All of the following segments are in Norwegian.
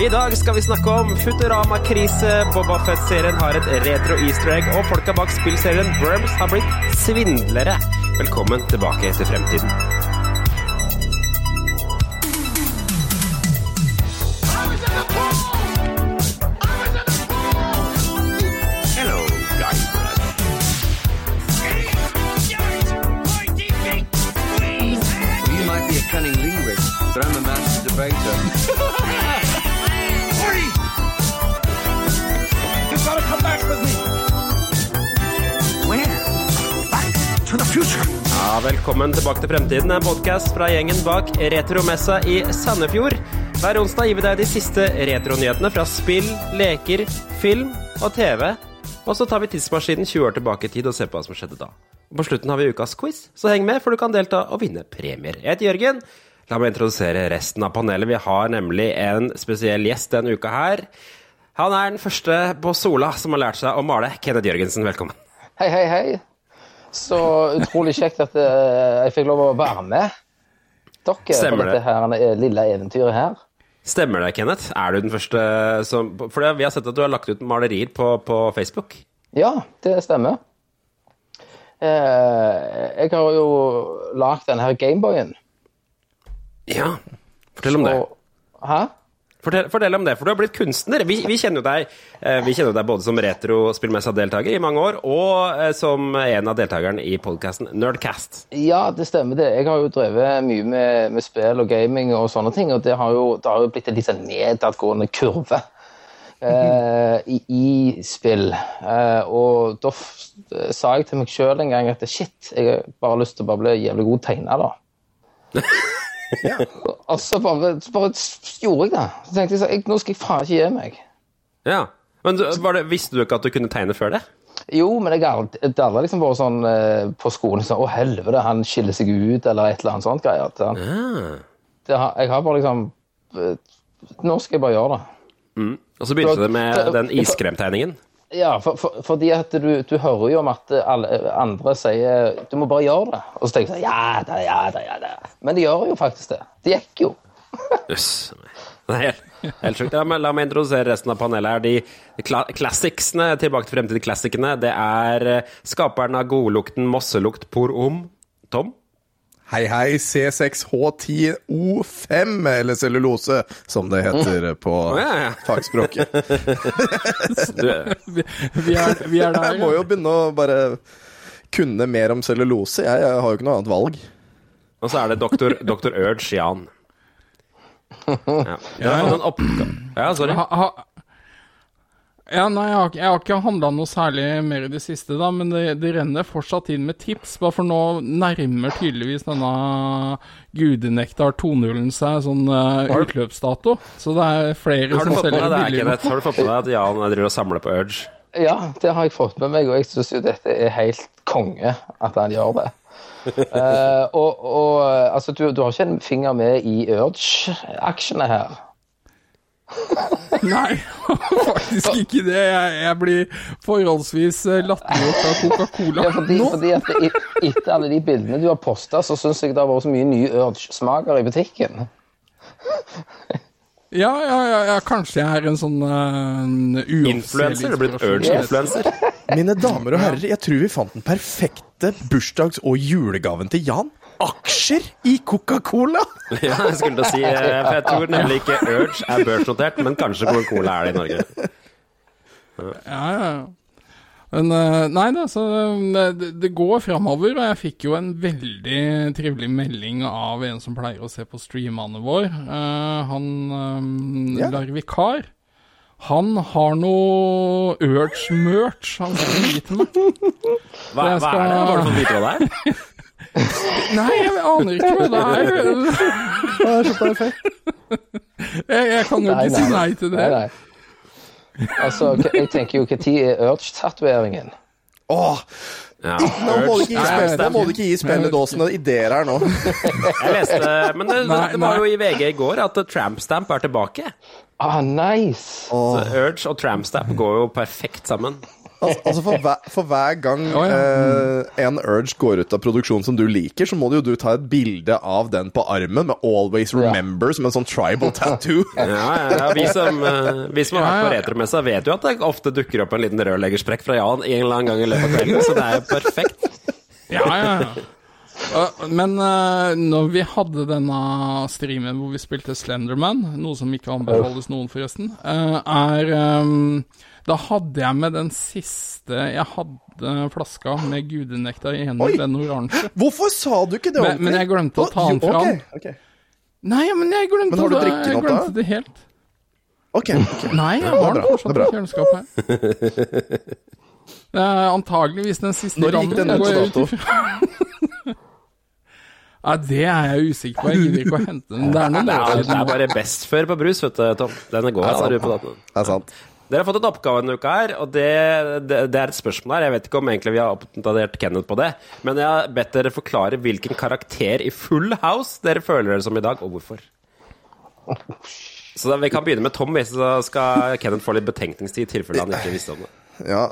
I dag skal vi snakke om Futurama-krise, Boba Fett-serien har et retro easter egg, og folka bak spillserien Burbs har blitt svindlere. Velkommen tilbake til fremtiden. Velkommen tilbake til Fremtiden, en podkast fra gjengen bak Retromessa i Sandefjord. Hver onsdag gir vi deg de siste retronyhetene fra spill, leker, film og TV. Og så tar vi tidsmaskinen 20 år tilbake i tid og ser på hva som skjedde da. Og på slutten har vi ukas quiz, så heng med, for du kan delta og vinne premier. Jeg heter Jørgen. La meg introdusere resten av panelet. Vi har nemlig en spesiell gjest denne uka her. Han er den første på Sola som har lært seg å male. Kenneth Jørgensen, velkommen. Hei, hei, hei. Så utrolig kjekt at eh, jeg fikk lov å være med dere Stemmer på dette her, eh, lille eventyret her. Stemmer det, Kenneth? Er du den første som For vi har sett at du har lagt ut malerier på, på Facebook. Ja, det stemmer. Eh, jeg har jo lagd denne Gameboyen. Ja. Fortell om det. Hæ? Fortell, fortell om det, for du har blitt kunstner. Vi, vi kjenner jo deg eh, Vi kjenner deg både som retrospillmessa-deltaker i mange år, og eh, som en av deltakerne i podkasten Nerdcast. Ja, det stemmer det. Jeg har jo drevet mye med, med spill og gaming og sånne ting, og det har jo, det har jo blitt en litt sånn nedadgående kurve eh, i, i spill. Eh, og da sa jeg til meg sjøl en gang at shit, jeg har bare lyst til å bare bli jævlig god tegner, da. Og så bare, bare gjorde jeg det. Så tenkte jeg sånn, nå skal jeg faen ikke gi meg. Ja. Men var det, visste du ikke at du kunne tegne før det? Jo, men jeg har aldri- liksom vært sånn eh, på skolen sånn Å, helvete, han skiller seg ut, eller et eller annet sånt greier. Det, Ah. det jeg har bare liksom eh, Nå skal jeg bare gjøre det. Og så begynte det med den iskremtegningen. Ja, for, for, fordi at du, du hører jo om at alle andre sier Du må bare gjøre det. Og så tenker jeg sånn Ja da, ja da, ja da. Men de gjør jo faktisk det. Det gikk jo. Jøss. Helt, sjukt. La, la meg introdusere resten av panelet her. De kla classicsene, tilbake til fremtiden-klassikerne, det er eh, skaperen av godlukten mosselukt por om, Tom. Hei, hei, C6H10O5, eller cellulose, som det heter på ja, ja. fagspråket. Vi, vi, er, vi er der. Jeg må jo begynne å bare kunne mer om cellulose. Jeg, jeg har jo ikke noe annet valg. og så er det doktor, doktor Urge Jan. Ja. ja. Ja, sorry. Ha, ha, ja, nei, jeg har, ikke- jeg har ikke handla noe særlig mer i det siste, da, men det, det renner fortsatt inn med tips. Bare for nå nærmer tydeligvis denne gudenektar 2.0-en seg sånn uh, utløpsdato. Så det er flere Har du som fått med selger deg billig. Har du fått med deg at Jan driver og samler på Urge? Ja, det har jeg fått med meg, og jeg syns jo dette er helt konge at han gjør det. uh, og, og altså, du, du har ikke en finger med i Urge-aksjene her. Nei, faktisk ikke det. Jeg, jeg blir forholdsvis eh, latterliggjort av Coca-Cola. Ja, fordi, fordi at det, Etter alle de bildene du har posta, så syns jeg det har vært så mye nye Urge-smaker i butikken. Ja, ja, ja, ja, kanskje jeg er en sånn uh, Influenser? Du er blitt Urge-influenser? Mine damer og herrer, jeg tror vi fant den perfekte bursdags- og julegaven til Jan. Aksjer i Coca-Cola! Ja, jeg skulle til å si eh, For jeg tror nemlig ikke Urge er børsnotert, men kanskje Coca-Cola er det i Norge. Ja, ja, ja. Men eh, nei da, så eh, det, det går framover, og jeg fikk jo en veldig trivelig melding av en som pleier å se på streamene våre. Uh, han um, yeah. Larvikar. Han har noe Urge-merch han skal gi til meg. Hva, hva er det? skal- Har du fått vite hva det er? Nei, jeg aner ikke hva det er. Det er så perfekt. Jeg, jeg kan jo ikke si nei til det. Nei, nei. Altså, jeg tenker jo når er Urge-tatoveringen? Åh, Ja, nå må du ikke gi, Nei, spilledåsene ideer her nå. Jeg leste Men det, det, Nei, det var nei. jo i VG i går at Trampstamp er tilbake. Ah, nice! Så Urge og Trampstamp går jo perfekt sammen. Altså, altså for, hver, for hver gang oh, ja. eh, en Urge går ut av produksjon som du liker, så må du jo du ta et bilde av den på armen med 'Always Remember' som en sånn tribal tattoo. Ja, ja, ja. Vi, som, eh, vi som har vært på retromessa, vet jo at det ofte dukker opp en liten rørleggersprekk fra Jan en eller annen gang i løpet av kvelden, så det er jo perfekt. Ja, ja, ja. Uh, Men uh, når vi hadde denne streamen hvor vi spilte Slenderman, noe som ikke anbefales noen forresten, uh, er um, Da hadde jeg med den siste Jeg hadde flaska med gudenektar i hendene, den oransje. Hvorfor sa du ikke det Men- men jeg glemte å ta den fra okay, ok, ok. Nei, men jeg glemte, Men har du det, jeg opp glemte det helt. Ok, okay. Nei, jeg det har den fortsatt det i kjøleskapet. Det er antageligvis den siste Når gikk den ut på dato? Ja, det er jeg usikker på. Jeg gidder ikke å hente den. Det er noen Det er, det er bare best før på brus, vet du, Tom. Den går på. Det er sant. Dere har fått en oppgave denne uka her, og det, det, det er et spørsmål her. Jeg vet ikke om egentlig vi har oppdatert Kenneth på det, men jeg har bedt dere forklare hvilken karakter i Full House dere føler dere som i dag, og hvorfor. Så da, Vi kan begynne med Tom, så skal Kenneth få litt betenkningstid i tilfelle han ikke visste om det. Ja,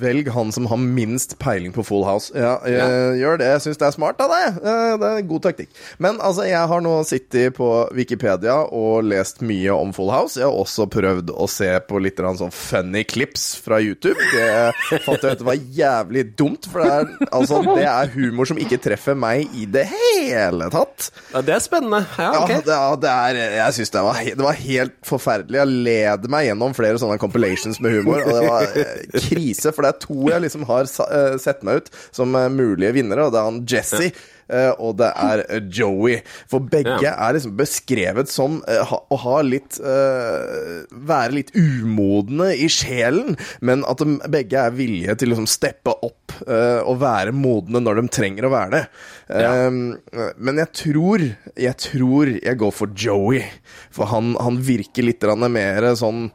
velg han som har minst peiling på Full House. Ja, ja. Gjør det. Jeg syns det er smart av deg. Eh, Det er god taktikk. Men altså, jeg har nå sittet på Wikipedia og lest mye om Full House. Jeg har også prøvd å se på litt sånn funny clips fra YouTube. Det fant jeg ut var jævlig dumt, for det er, altså, det er humor som ikke treffer meg i det hele tatt. Ja, det er spennende. Ja, ok. det, ja, det er Jeg syns det, var det var helt forferdelig. Jeg led meg gjennom flere sånne compilations med humor, og det var eh, krise. For det er to jeg liksom har eh, sett meg ut som eh, mulige vinnere, og det er han Jesse. eh, og det er Joey. For begge Ja. er liksom beskrevet som ha, å ha litt Være litt umodne i sjelen, men at de begge er villige til å liksom steppe opp og være modne når de trenger å være det. Um, men jeg tror Jeg tror jeg går for Joey. For han, han virker litt mer sånn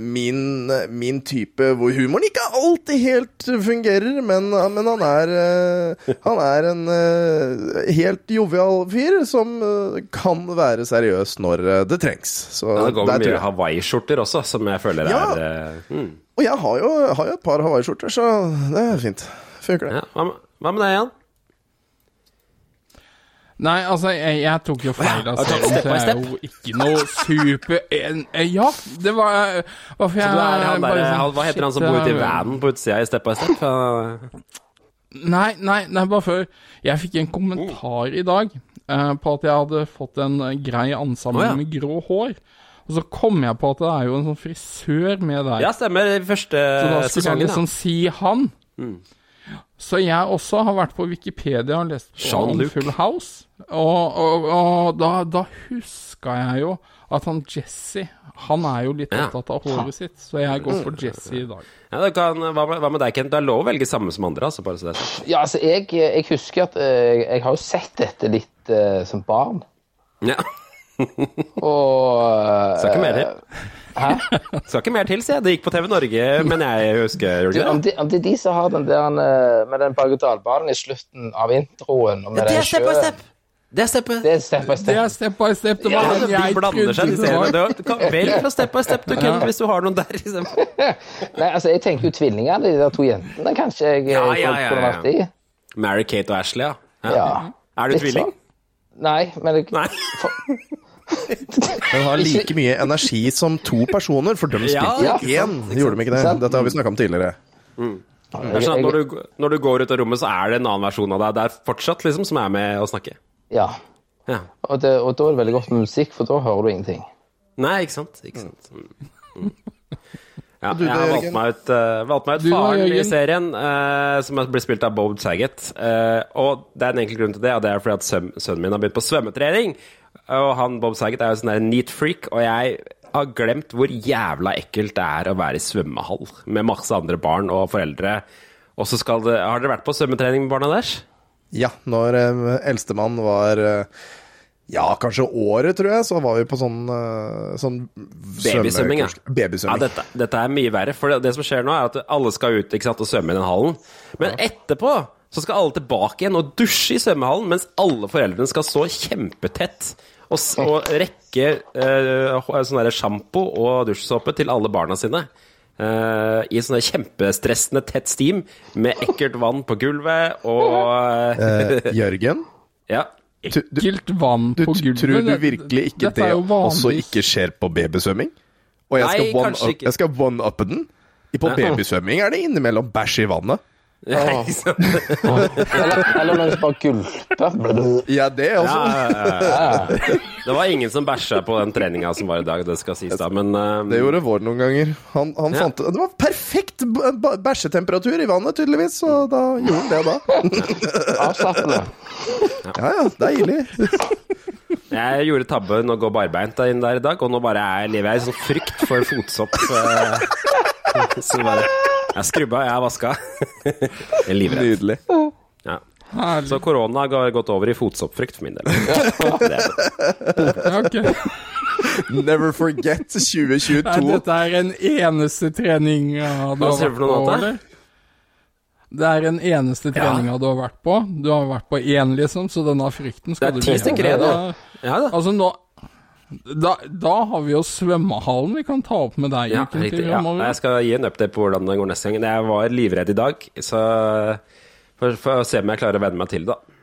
Min, min type hvor humoren ikke alltid helt fungerer, men, men han er eh, Han er en eh, helt jovial fyr som eh, kan være seriøs når det trengs. Så Ja, det går med mye hawaiiskjorter også, som jeg føler Ja. er mm. Og jeg har jo, har jo et par hawaiiskjorter, så det er fint. Funker det. ja. Hva med deg, Jan? Nei, altså, jeg, jeg tok jo feil av serien, så jeg er jo ikke noe super en, eh, Ja, det var Hvorfor jeg Så er bare der, sånn, hva heter han som bor ute i eh, vanen på utsida i Step by Step? Nei, nei, nei, bare før. Jeg fikk en kommentar i dag uh, på at jeg hadde fått en eh, grei ansamling oh, ja. med grå hår. Og så kom jeg på at det er jo en sånn frisør med der. Ja, stemmer. Første så da skulle sesongen, jeg liksom si han. Så jeg også har vært på Wikipedia og lest om Full House. Og, og, og da, da huska jeg jo at han Jesse Han er jo litt opptatt av håret sitt, så jeg går for Jesse i dag. Ja, kan, hva, med, hva med deg, Kent? Det er lov å velge samme som andre. Altså, bare så det. Ja, altså, jeg, jeg husker at jeg, jeg har jo sett dette litt uh, som barn. Ja. Og uh, Skal ikke mer til. Hæ? Skal ikke mer til, sier jeg. Det gikk på TV Norge, men jeg husker gjorde det om, det? det, om det er de som har den der eh, med den berg-og-dal-banen i slutten av introen og med Det den er Step by. Step! Det er Step by Det er step by Det er step by step. Det Ja, var den jeg blander seg, de. Du kan velge fra Step by Step, du, Ken, hvis du har noen der. Liksom. Nei, altså, jeg tenker jo tvillingene, de der to jentene, kanskje jeg Ja, ja, ja, kunne vært i. Mary Kate og Ashley, ja. Ja. Er du Litt tvilling? sånn. Nei, men jeg, Nei. Den har like mye energi som to personer, for de Ja, spilte ikke én, gjorde de ikke det? Dette har vi snakka om tidligere. Er sånn når du, når du går ut av rommet, så er det en annen versjon av deg der fortsatt, liksom, som er med å snakke. ja. Ja. Og, det, og da er det veldig godt med musikk, for da hører du ingenting. Nei, ikke sant? Ikke sant? Mm. Mm. Ja, jeg har valgt meg ut, uh, valgt meg ut faren i serien, uh, som blir spilt av Bob Saget. Uh, og det er en enkel grunn til det, og det er fordi at sønnen min har begynt på svømmetrening. Og han Bob Saget er jo sånn der neat freak, og jeg har glemt hvor jævla ekkelt det er å være i svømmehall med masse andre barn og foreldre. Og så skal det Har dere vært på svømmetrening med barna deres? Ja, når eh, eldstemann var eh, ja, kanskje året, tror jeg, så var vi på sånn, eh, sånn Babysvømming, ja. Babysvømming. Ja, dette, dette er mye verre. For det, det som skjer nå, er at alle skal ut ikke sant, og svømme i den hallen. Men etterpå så skal alle tilbake igjen og dusje i svømmehallen, mens alle foreldrene skal stå kjempetett og, og rekke eh, sånn derre sjampo og dusjsåpe til alle barna sine. Uh, i sånne kjempestressende tett steam med ekkelt vann på gulvet og uh, Jørgen, Ja. Ekkelt vann du, på gulvet. tror du virkelig ikke det også ikke skjer på babysvømming? Og jeg skal Nei, one one-uppe den. På babysvømming er det innimellom bæsj i vannet. Eller, eller noen som bare gulper. Ja, det også. ja, ja, ja. Det var ingen som bæsja på den treninga som var i dag, det skal sies da, men eh, Det gjorde Vår noen ganger. Han, han Ja. fant Det var perfekt bæsjetemperatur i vannet, tydeligvis, så da gjorde han det da. Avslappende. Ja ja, deilig. Jeg gjorde tabben å gå barbeint inn der i dag, og nå bare er, lever jeg i sånn frykt for fotsopp. eh, Så bare Jeg skrubba, jeg vaska. Jeg er livredd. Nydelig. Ja. Så korona har gått over i fotsoppfrykt for min del. Det er det. Never forget Nei, 2022. dette er en eneste trening du Hva har sier du for på, noe, annet? eller? Det er den eneste treninga du har vært på. Du har vært på én, liksom, så denne frykten skal Det er du ti bli stykker igjen, Da- Ja da. Altså, nå da, da har vi jo svømmehallen vi kan ta opp med deg Ja, riktig. Ja. Jeg skal gi en update på hvordan det går neste gang. Jeg var livredd i dag, så får jeg se om jeg klarer å venne meg til det. da.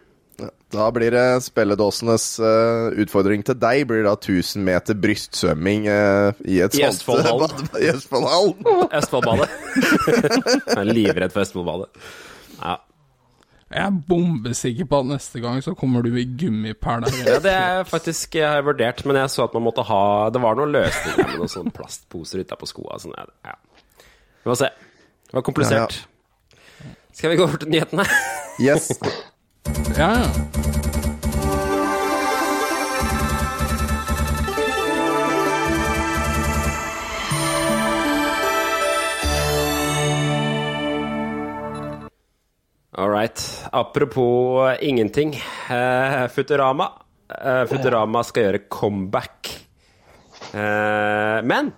Da blir det spilledåsenes uh, utfordring til deg. Blir da 1000 meter brystsvømming uh, i et I sånt Østfoldhallen. I Østfoldhallen. Østfoldbadet. jeg er livredd for Østfoldbadet. Ja. Jeg er bombesikker på at neste gang så kommer du i gummiperler. ja, det er faktisk jeg har vurdert, men jeg så at man måtte ha Det var noen løsninger med noen sånne plastposer utapå skoa. Sånn, ja. ja. Vi får se. Det var komplisert. Skal vi gå over til nyhetene? Yes. Ja, ja. All right. Apropos ingenting. Eh, Futurama. Eh, Futurama skal gjøre comeback. Eh, men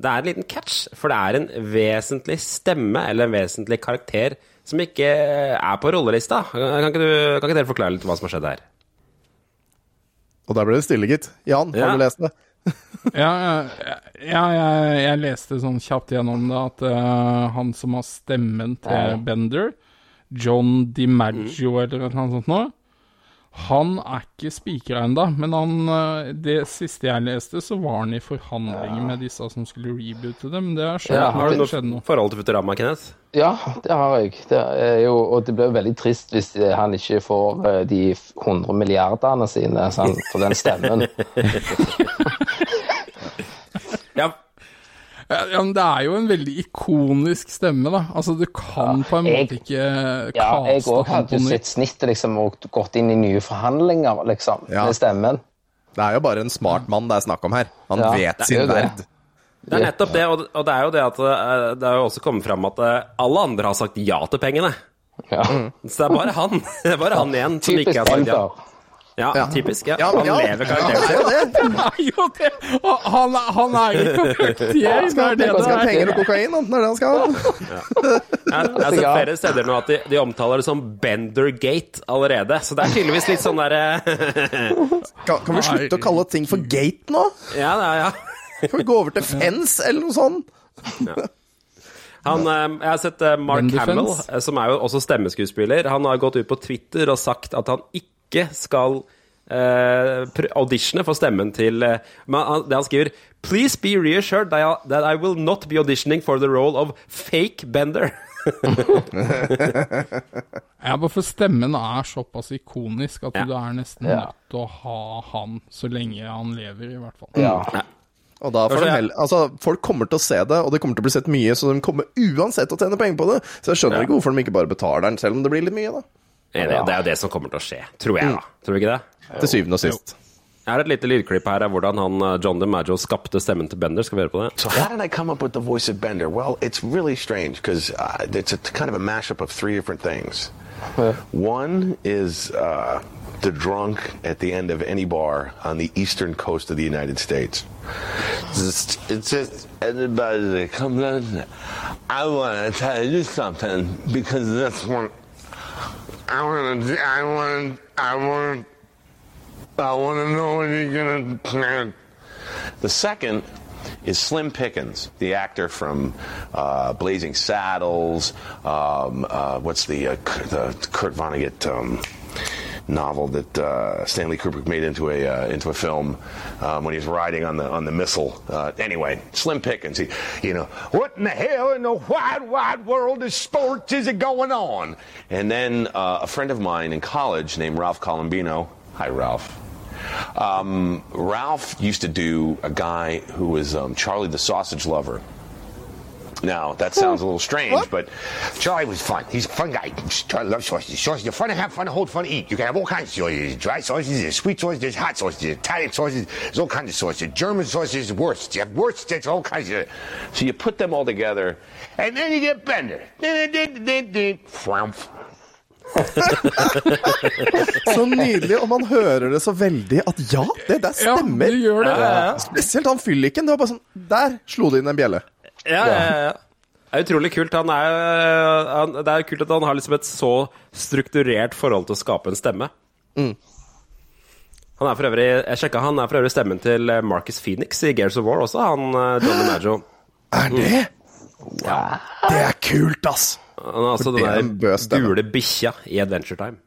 det er en liten catch, for det er en vesentlig stemme, eller en vesentlig karakter, som ikke er på rollelista. Kan ikke, du, kan ikke dere forklare litt hva som har skjedd her? Og der ble det stille, gitt. Jan, har du lest det? Ja, ja, ja jeg, jeg leste sånn kjapt gjennom det at uh, han som har stemmen til Bender, John DiMaggio eller noe sånt noe, han er ikke spikra ennå, men han, eh, det siste jeg leste, så var han i forhandlinger med disse som skulle reboote det, men det har skjedd, Ja, har du det skjedd noe noe. forhold til Futurama, Kenneth? Ja, det har jeg. Det er jo, og det blir jo veldig trist hvis eh, han ikke får eh, de 100 milliardene sine sant, for den stemmen. Ja, Ja, ja, men det er jo en veldig ikonisk stemme, da. Altså, du kan på en jeg- måte ikke Ja, jeg òg hadde jo sett snittet liksom, og gått inn i nye forhandlinger liksom, Ja. med stemmen. Det er jo bare en smart mann det er snakk om her. Han Ja, vet sin verd. det er nettopp det, og det er jo det at eh, det er jo også kommet fram at eh, alle andre har sagt ja til pengene. Ja. Så det er bare han Det er bare han igjen som ikke har sagt ja. Ender. Ja, typisk. Ja. Ja, Han ja. lever karakteren sin. Ja, det. Er jo det! Han, Han, er- jo ikke frukttier, Han det skal, er det han skal ha er. penger og kokain. Det er det han skal ha. Jeg, jeg har sett flere steder nå at de, de omtaler det som Bendergate allerede. Så det er tydeligvis litt sånn derre Kan, kan vi slutte å kalle ting for gate nå? Ja, ja, ja. Kan vi gå over til fence, eller noe sånt? Han, eh, jeg har sett eh, Mark Hamill, eh, som er jo også stemmeskuespiller. Han har gått ut på Twitter og sagt at han ikke skal uh, pr- auditione for stemmen til uh, men Det han skriver Please be reassured that I, that I will not be auditioning for the role of fake Bender. Ja, bare for stemmen er såpass ikonisk at Ja. du er nesten Ja. nødt til å ha han så lenge han lever, i hvert fall. Ja. Og da får de heller, altså, Folk kommer til å se det, og det kommer til å bli sett mye, så de kommer uansett til å tjene penger på det. Så jeg skjønner Ja. ikke hvorfor de ikke bare betaler den, selv om det blir litt mye, da. Enig, Det er jo det som kommer til å skje, tror jeg, da. Tror du ikke det? Til syvende og sist. Jeg har et lite lydklipp her av hvordan han, eh, John DiMaggio skapte stemmen til Bender. Skal vi høre på det? So how did I come up with the voice of Bender? Well, it's really strange because uh, it's a kind of a mashup of three different things. One is uh, the drunk at the end of any bar on the eastern coast of the United States. It's just, it's just anybody that comes in. I want to tell you something because this one. I want to. I want. I want. I want to know when you're gonna. Plan. The second is Slim Pickens, the actor from uh, Blazing Saddles. Um, uh, what's the uh, the Kurt Vonnegut um, novel that uh, Stanley Kubrick made into a uh, into a film um, when he was riding on the on the missile. Uh, anyway, Slim Pickens. He, you know, what in the hell in the wide wide world of sports is it going on? And then uh, a friend of mine in college named Ralph Colombino. Hi, Ralph. Um, Ralph used to do a guy who was um, Charlie the Sausage Lover. Now that hmm. sounds a little strange, but Charlie was fun. He's a fun guy. Charlie loves sausages. Sausages are fun to have, fun to hold, fun to eat. You can have all kinds of sausages. Dry sausages, there's sweet sausages, there's hot sausages, Italian sausages, there's all kinds of sausages. German sausages, worst. You have worst, there's all kinds of... so you put them all together. And then you get Bender. Fwamp. Så nydelig, og man hører det så veldig at ja, det der Ja, stemmer. det gjør det. Spesielt han fylliken. Det var bare sånn Der slo det inn en bjelle. Ja, ja, ja. Det er utrolig kult. Han er, han, det er kult at han har liksom et så strukturert forhold til å skape en stemme. Han er for øvrig Jeg sjekka, han er for øvrig stemmen til eh, Marcus Phoenix i Gears of War også, han eh, Johnny Maggio. Er det? Det er kult, ass! Han er altså det den der gule bikkja i Adventure Time.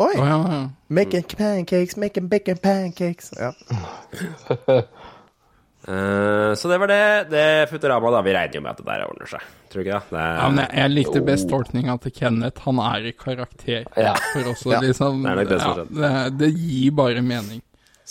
Oi. Oh, ja, ja. Making pancakes, making bacon pancakes. Ja. Eh, så det var det. Det Futurama, da. Vi regner jo med at det der ordner seg. Tror du ikke det? det er, Ja, men jeg, jeg likte best tolkninga til Kenneth. Han er i karakter. Ja. For også, Ja, liksom, det det ja, det, det gir bare mening.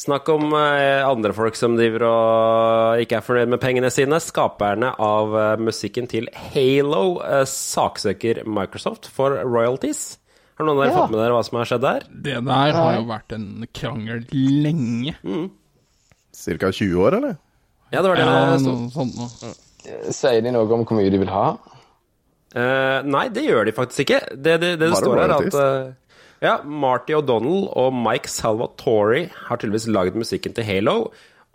Snakk om eh, andre folk som driver og ikke er fornøyd med pengene sine. Skaperne av eh, musikken til Halo eh, saksøker Microsoft for royalties. Har noen av dere Ja. fått med dere hva som har skjedd der? Det der har jo vært en krangel lenge. Cirka 20 år, eller? Ja, det var det Ja, det sto. noe sånt. Sier de noe om hvor mye de vil ha? Uh, nei, det gjør de faktisk ikke. Det, det, det, det står her at uh, Ja, Marty O'Donnell og Mike Salvatore har tydeligvis lagd musikken til Halo.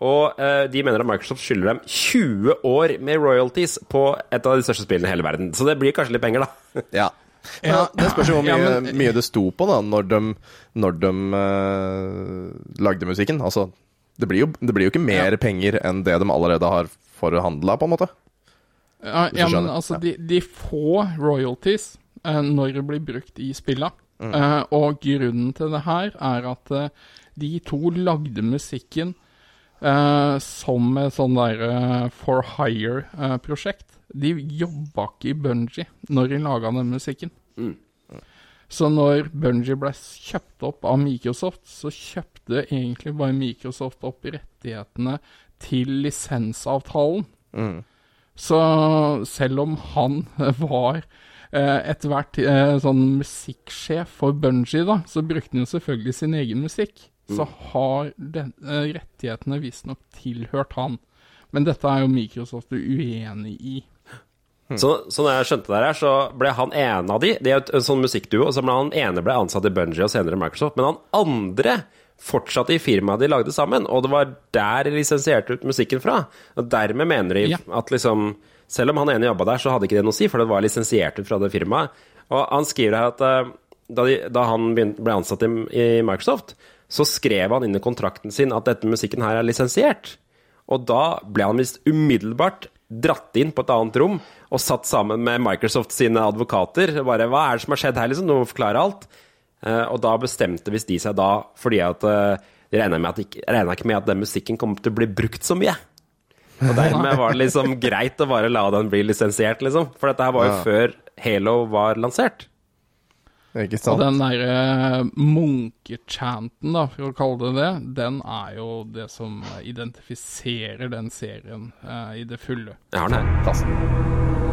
Og uh, de mener at Microsoft skylder dem 20 år med royalties på et av de største spillene i hele verden. Så det blir kanskje litt penger, da. Ja. Men Ja. det spørs jo hvor mye, Ja, men- mye det sto på da når de, når de eh, lagde musikken. Altså, det blir, jo, det blir jo ikke mer penger enn det de allerede har forhandla, på en måte. Ja, ja men altså, Ja. de, de får royalties eh, når det blir brukt i spilla. Eh, og grunnen til det her er at eh, de to lagde musikken eh, som et sånn derre for hire-prosjekt. de jobba ikke i Bungie når de laga den musikken. Så når Bungie ble kjøpt opp av Microsoft, så kjøpte egentlig bare Microsoft opp rettighetene til lisensavtalen. Så selv om han var eh, etter hvert eh, sånn musikksjef for Bungie, da, så brukte han jo selvfølgelig sin egen musikk. Så har den, eh, rettighetene visstnok tilhørt han. Men dette er jo Microsoft uenig i. Så, så når jeg skjønte det her, så ble han ene av de Det er jo en sånn musikkduo, så ble han ene ble ansatt i Bungie og senere Microsoft. Men han andre fortsatte i firmaet de lagde sammen, og det var der de lisensierte ut musikken fra. Og dermed mener de Ja. at liksom Selv om han ene jobba der, så hadde ikke det noe å si, for det var lisensiert ut fra det firmaet. Og han skriver her at eh, da, de, da han begynte, ble ansatt i, i Microsoft, så skrev han inn i kontrakten sin at dette musikken her er lisensiert. Og da ble han visst umiddelbart dratt inn på et annet rom og satt sammen med Microsoft sine advokater. Bare, Hva er det som har skjedd her, liksom? Du må forklare alt. Eh, og da bestemte visst de seg da, fordi at eh, de regna ikke, ikke med at den musikken kom til å bli brukt så mye. Og dermed var det liksom greit å bare la den bli lisensiert, liksom. For dette her var jo Ja. før Halo var lansert. Ikke Og den derre munkechanten, da, for å kalle det det, den er jo det som identifiserer den serien eh, i det fulle. Jeg har den her. Det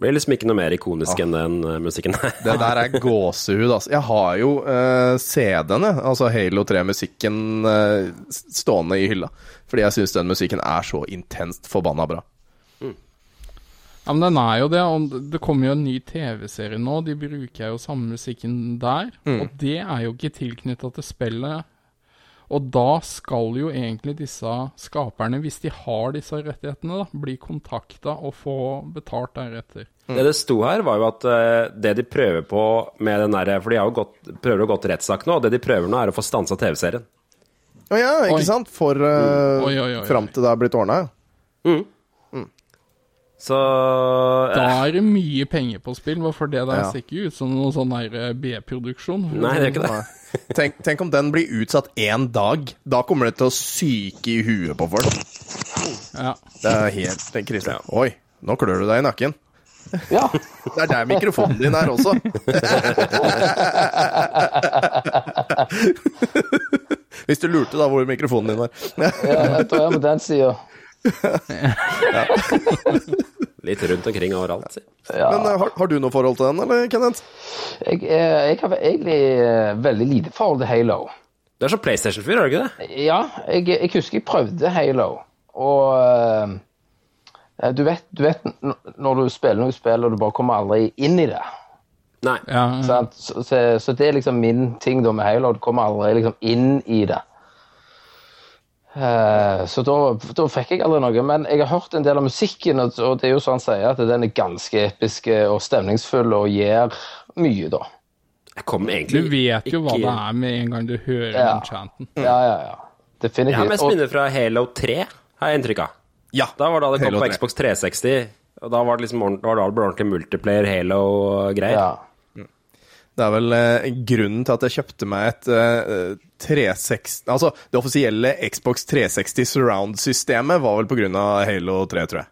blir liksom ikke noe mer ikonisk enn den uh, musikken. Det der er gåsehud, altså. Jeg har jo uh, CD-ene, altså Halo 3-musikken, uh, stående i hylla. Fordi jeg syns den musikken er så intenst forbanna bra. Ja, men den er jo det. Og det kommer jo en ny TV-serie nå. De bruker jo samme musikken der. Og det er jo ikke tilknytta til spillet. Og da skal jo egentlig disse skaperne, hvis de har disse rettighetene, da, bli kontakta og få betalt deretter. Det det sto her, var jo at eh, det de prøver på med den derre For de har jo gått, prøver å gå til rettssak nå, og det de prøver nå, er å få stansa TV-serien. Å ja, ikke Oi. sant? For uh, oi. fram til det er blitt ordna. Så Da eh, er det mye penger på spill, for det der Ja. ser ikke ut som noen sånn eh, B-produksjon. Nei, det er ikke det. Tenk, tenk om den blir utsatt én dag. Da kommer det til å syke i huet på folk. Ja. Det er helt det er. Oi, nå klør du deg i nakken. Ja. Det er der mikrofonen din er også. Hvis du lurte da hvor mikrofonen din var. ja jeg tror jeg er på den sida. Litt rundt omkring overalt, si. Ja. Men eh, har, har du noe forhold til den, eller, Kenneth? Jeg, eh, jeg har egentlig eh, veldig lite forhold til Halo. Du er så PlayStation-fyr, er du ikke det? Ja, jeg, jeg husker jeg prøvde Halo, og eh, du, vet, du vet når du spiller noe spill og du bare kommer aldri inn i det. Nei. Ja, ja. Så, så, så det er liksom min ting da med Halo, du kommer aldri liksom inn i det. Eh, så da, da fikk jeg aldri noe, men jeg har hørt en del av musikken, og, og det er jo sånn han sier, at den er ganske episk og stemningsfull og gjør mye, da. Jeg kom Du vet jo hva det er med en gang du hører Ja. den chanten. Ja, ja, ja. Jeg har mest minner fra Halo 3, har jeg inntrykk av. Ja. Da var det da det kom på Xbox 360, og da var det liksom var det ordentlig multiplayer Halo-greier. ja. Det er vel eh, grunnen til at jeg kjøpte meg et eh, 360 Altså, det offisielle Xbox 360 surround-systemet var vel på grunn av Halo 3, tror jeg.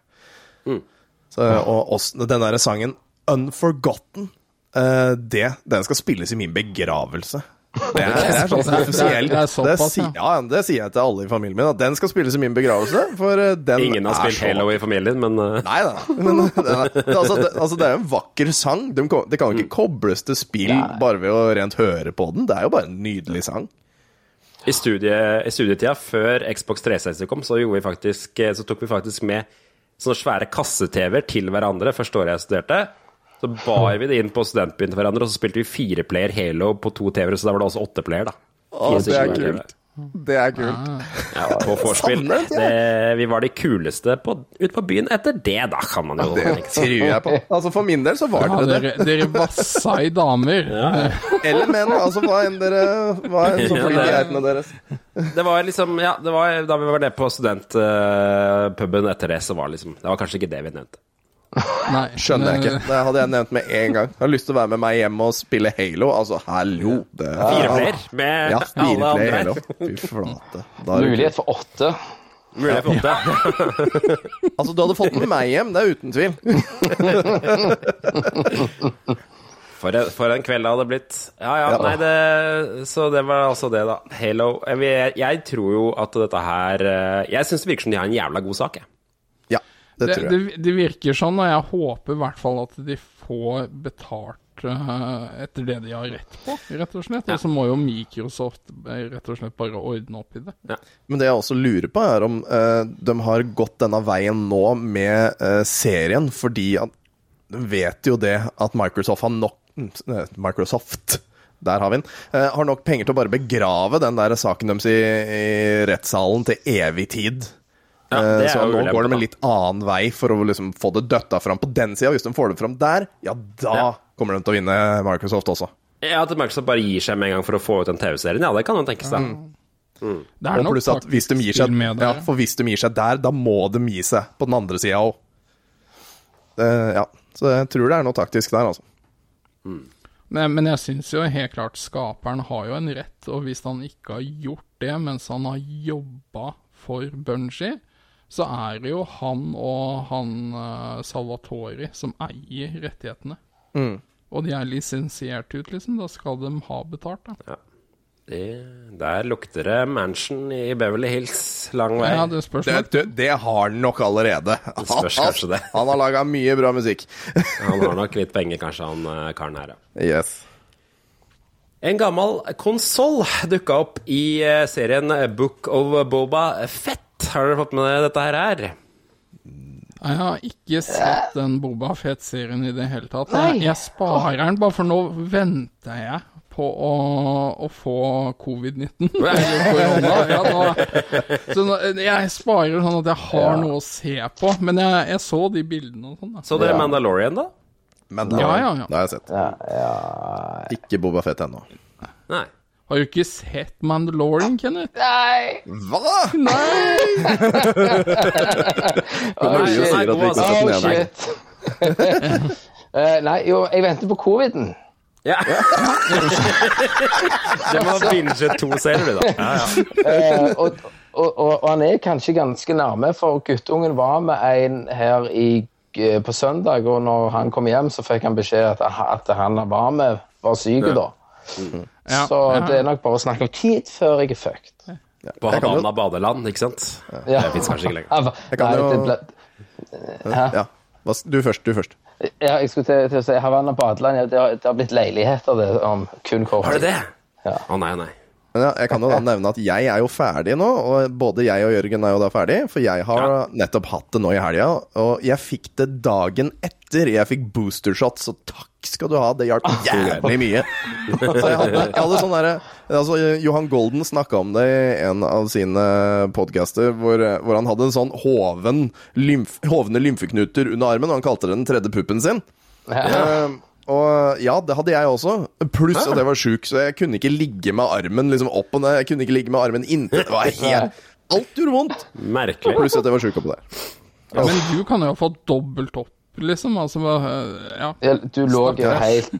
Så, og også, den derre sangen Unforgotten, uh, det, den skal spilles i min begravelse. Det er, det er sånn Det er- offisielt. det er såpass, det, ja. det sier jeg til alle i familien min, at den skal spilles i min begravelse. For eh, den Ingen har er spilt Halo i familien, men eh, Nei da. Men det altså, det, altså, det er jo en vakker sang. Det kan jo ikke kobles til spill bare ved å rent høre på den. Det er jo bare en nydelig sang. I, studie, i studietida før Xbox 360 kom, så, vi faktisk, eh, så tok vi faktisk med sånne svære kasse-TV-er til hverandre første året jeg studerte. Så bar vi det inn på studentbyen til hverandre, og så spilte vi fireplayer Halo på to TV-er, så da var det også åtteplayer, da. Å, det er kult. Det er kult. Ja, på vorspiel. Det, Det- Vi var de kuleste på, ut på byen etter det, da, kan man jo Det tror jeg på. Altså For min del så var Ja, dere det. dere, vassa i damer. Eller menn. Altså hva enn dere Hva enn som Ja, flyr i det- geitene deres. Det var liksom, ja, det var, Da vi var nede på studentpuben etter det, så var liksom Det var kanskje ikke det vi nevnte. Nei, Skjønner jeg ikke. Det hadde jeg nevnt med en gang. Jeg har lyst til å være med meg hjem og spille Halo. Altså, hallo. Det, Fireplayer med Ja, fire alle andre. Halo. Fy flate. Er Mulighet for åtte. Mulighet for åtte. Altså, du hadde fått med meg hjem, det er uten tvil. For en, for en kveld det hadde blitt. Ja, ja, Ja. nei, det Så det var altså det, da. Halo. Jeg, jeg, jeg tror jo at dette her eh, Jeg syns det virker som de har en jævla god sak, jeg. Ja, det det, tror jeg. det, det virker sånn, og jeg håper i hvert fall at de får betalt uh, etter det de har rett på, rett og slett. Og så må jo Microsoft eh, rett og slett bare ordne opp i det. Men det jeg også lurer på, er om uh, de har gått denne veien nå med uh, serien, fordi at de vet jo det at Microsoft har nok eh, Microsoft, der har vi den. har nok penger til å bare begrave den der saken deres i, i rettssalen til evig tid. Ja, Eh, så nå ulempe, går de en litt annen vei for å liksom få det døtta fram på den sida. Hvis de får det fram der, ja, da Ja. kommer de til å vinne Microsoft også. Ja, At Microsoft bare gir seg med en gang for å få ut den TV-serien, ja, det kan jo tenkes, da. Det er Og nok pluss at hvis de gir seg, ja, for hvis de gir seg der, da må de gi seg på den andre sida òg. Ja, så jeg tror det er noe taktisk der, altså. Men, men jeg syns jo helt klart skaperen har jo en rett, og hvis han ikke har gjort det mens han har jobba for Bungie, så er det jo han og han uh, Salvatori som eier rettighetene. Mm. Og de er lisensiert ut, liksom. Da skal de ha betalt, da. Det, der lukter det mansion i Beverly Hills lang vei. Ja, det spørs Det, det, det har han nok allerede. spørs kanskje det. Han har laga mye bra musikk. Han har nok litt penger, kanskje, han eh, karen her, ja. Yes. En gammel konsoll dukka opp i eh, serien Book of Boba Fett. Har dere fått med dere dette her? er? Jeg har ikke sett den Boba Fett-serien i det hele tatt. Nei. Jeg, jeg sparer den bare, for nå venter jeg på å, å få covid-19. Ja, så nå, jeg sparer sånn at jeg har noe å se på. Men jeg, jeg så de bildene og sånn. Så dere Mandalorian, da? Mandalorian. Ja, ja, ja. Det har jeg sett. Ja, ja. Ikke Boba Fett ennå. Nei. Har du ikke sett Mandalorian, Kenneth? Nei! Hva?! Nei! Kommer du og sier at vi ikke Oh, sett den ene? shit. Eh, nei, jo, jeg venter på coviden. Ja. det må binge to serier, du, da. Ja, ja. Uh, og, og, og, og han er kanskje ganske nærme, for guttungen var med en her i, eh, på søndag, og når han kom hjem, så fikk han beskjed at, at han var med, var syk da. Ja, Så ja. det er nok bare snakk om tid før jeg er fucked. På Havanna badeland, ikke sant? Ja. Det fins kanskje ikke lenger. Jeg kan nei, jo- det ble, Ja. Hva Du først, du først. ja, jeg skulle til, til å si Havanna badeland, ja, det, har, det har blitt leiligheter det, om kun kort Har det det? Å nei, nei. Ja, jeg kan jo da nevne at jeg er jo ferdig nå, og både jeg og Jørgen er jo da ferdig, for jeg har Ja. nettopp hatt det nå i helga, og jeg fikk det dagen etter jeg fikk boostershot, så takk skal du ha, det hjalp jævlig mye. Så jeg hadde, jeg hadde sånn derre altså, Johan Golden snakka om det i en av sine podcaster, hvor, hvor han hadde en sånn hoven, lymf, hovne lymfeknuter under armen, og han kalte det den tredje puppen sin. Eh, og ja, det hadde jeg også. Pluss at jeg var sjuk, så jeg kunne ikke ligge med armen liksom opp og ned. Jeg kunne ikke ligge med armen inntil. Det var helt Alt gjorde vondt. Merkelig. Pluss at jeg var sjuk oppå der. Ja, men du kan jo ha fått dobbelt opp, liksom. Altså, ja. Ja, Du lå jo helt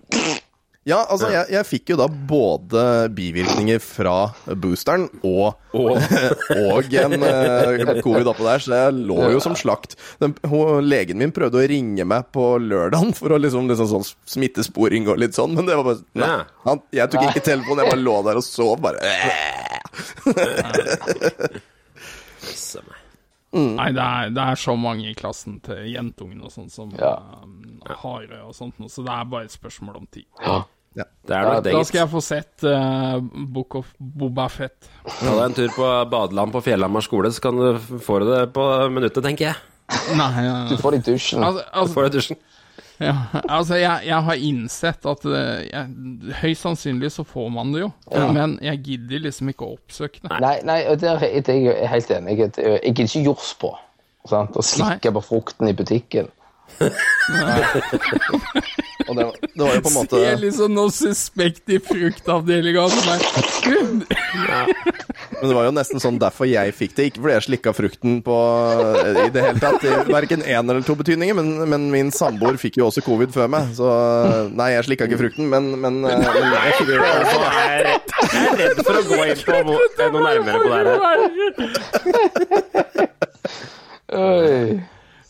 Ja, altså, jeg, jeg fikk jo da både bivirkninger fra boosteren og, og en uh, covid oppå der, så jeg lå jo som slakt. Den, hun, legen min prøvde å ringe meg på lørdagen for å liksom, liksom sånn smittesporing og litt sånn, men det var bare nei, han, Jeg tok ikke telefonen, jeg bare lå der og sov, bare meg. Nei, det er, det er så mange i klassen til jentungen og sånn som Ja. um, har det og sånt, så det er bare et spørsmål om tid. Det er nok det, Da skal jeg få sett uh, Book of Boba Fett. Ta deg en tur på badeland på Fjellhamar skole, så kan du få det på minuttet, tenker jeg. Nei, ja. Du får det i dusjen. Altså, altså, Får det i dusjen. ja, altså jeg, jeg har innsett at eh, jeg, høyst sannsynlig så får man det jo, men jeg gidder liksom ikke å oppsøke det. Nei, nei, er jeg helt enig i. Jeg jeg gidder ikke jors på. Sant? Å slikke på frukten i butikken. Og det, var- det var jo på en måte Det er liksom noe suspekt i fruktavdelinga. som Gud, Men det var jo nesten sånn derfor jeg fikk det. Ikke fordi jeg slikka frukten på i det hele tatt. Verken én eller to betydninger, men, men min samboer fikk jo også covid før meg. Så nei, jeg slikka ikke frukten, men, men, men jeg jo Jeg jeg er redd for å gå inn på noe nærmere på det her. Oi.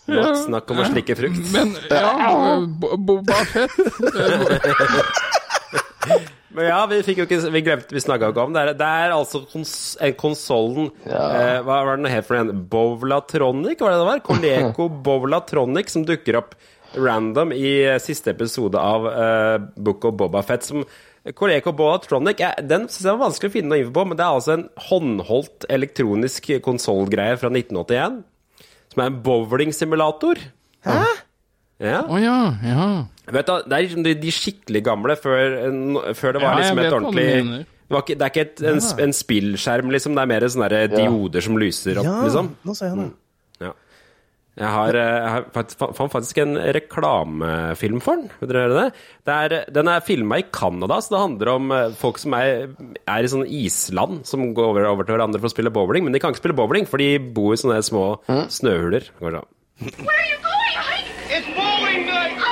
Nok snakk om å slikke frukt. Men ja, Boba Fett Men ja, vi fikk jo ikke Vi glemte, vi snakka ikke om det. er- Det er altså kons konsollen ja. eh, Hva var den het for en? Bovlatronic, var det det var? Coleco Bovlatronic, som dukker opp random i eh, siste episode av eh, Book of Boba Fett. Som Coleco Bovlatronic eh, Den synes jeg var vanskelig å finne noe info på, men det er altså en håndholdt elektronisk konsollgreie fra 1981. Som er en bowlingsimulator. Hæ? Ja. Å ja, ja. Vet du, det er liksom de, de skikkelig gamle, før, en- før det var Ja, liksom et ordentlig det, var ikke, det er ikke et, en, en spillskjerm, liksom. Det er mer sånne der dioder som lyser opp, Ja, liksom. nå ser jeg det. Ja. Jeg har, eh, jeg har fant faktisk en reklamefilm for den. Vil dere høre det? det er, den er filma i Canada, så det handler om eh, folk som er, er i sånne island, som går over, over til hverandre for å spille bowling. Men de kan ikke spille bowling, for de bor i sånne små snøhuler. Går det an. Where are you going, Ike? It's bowling night!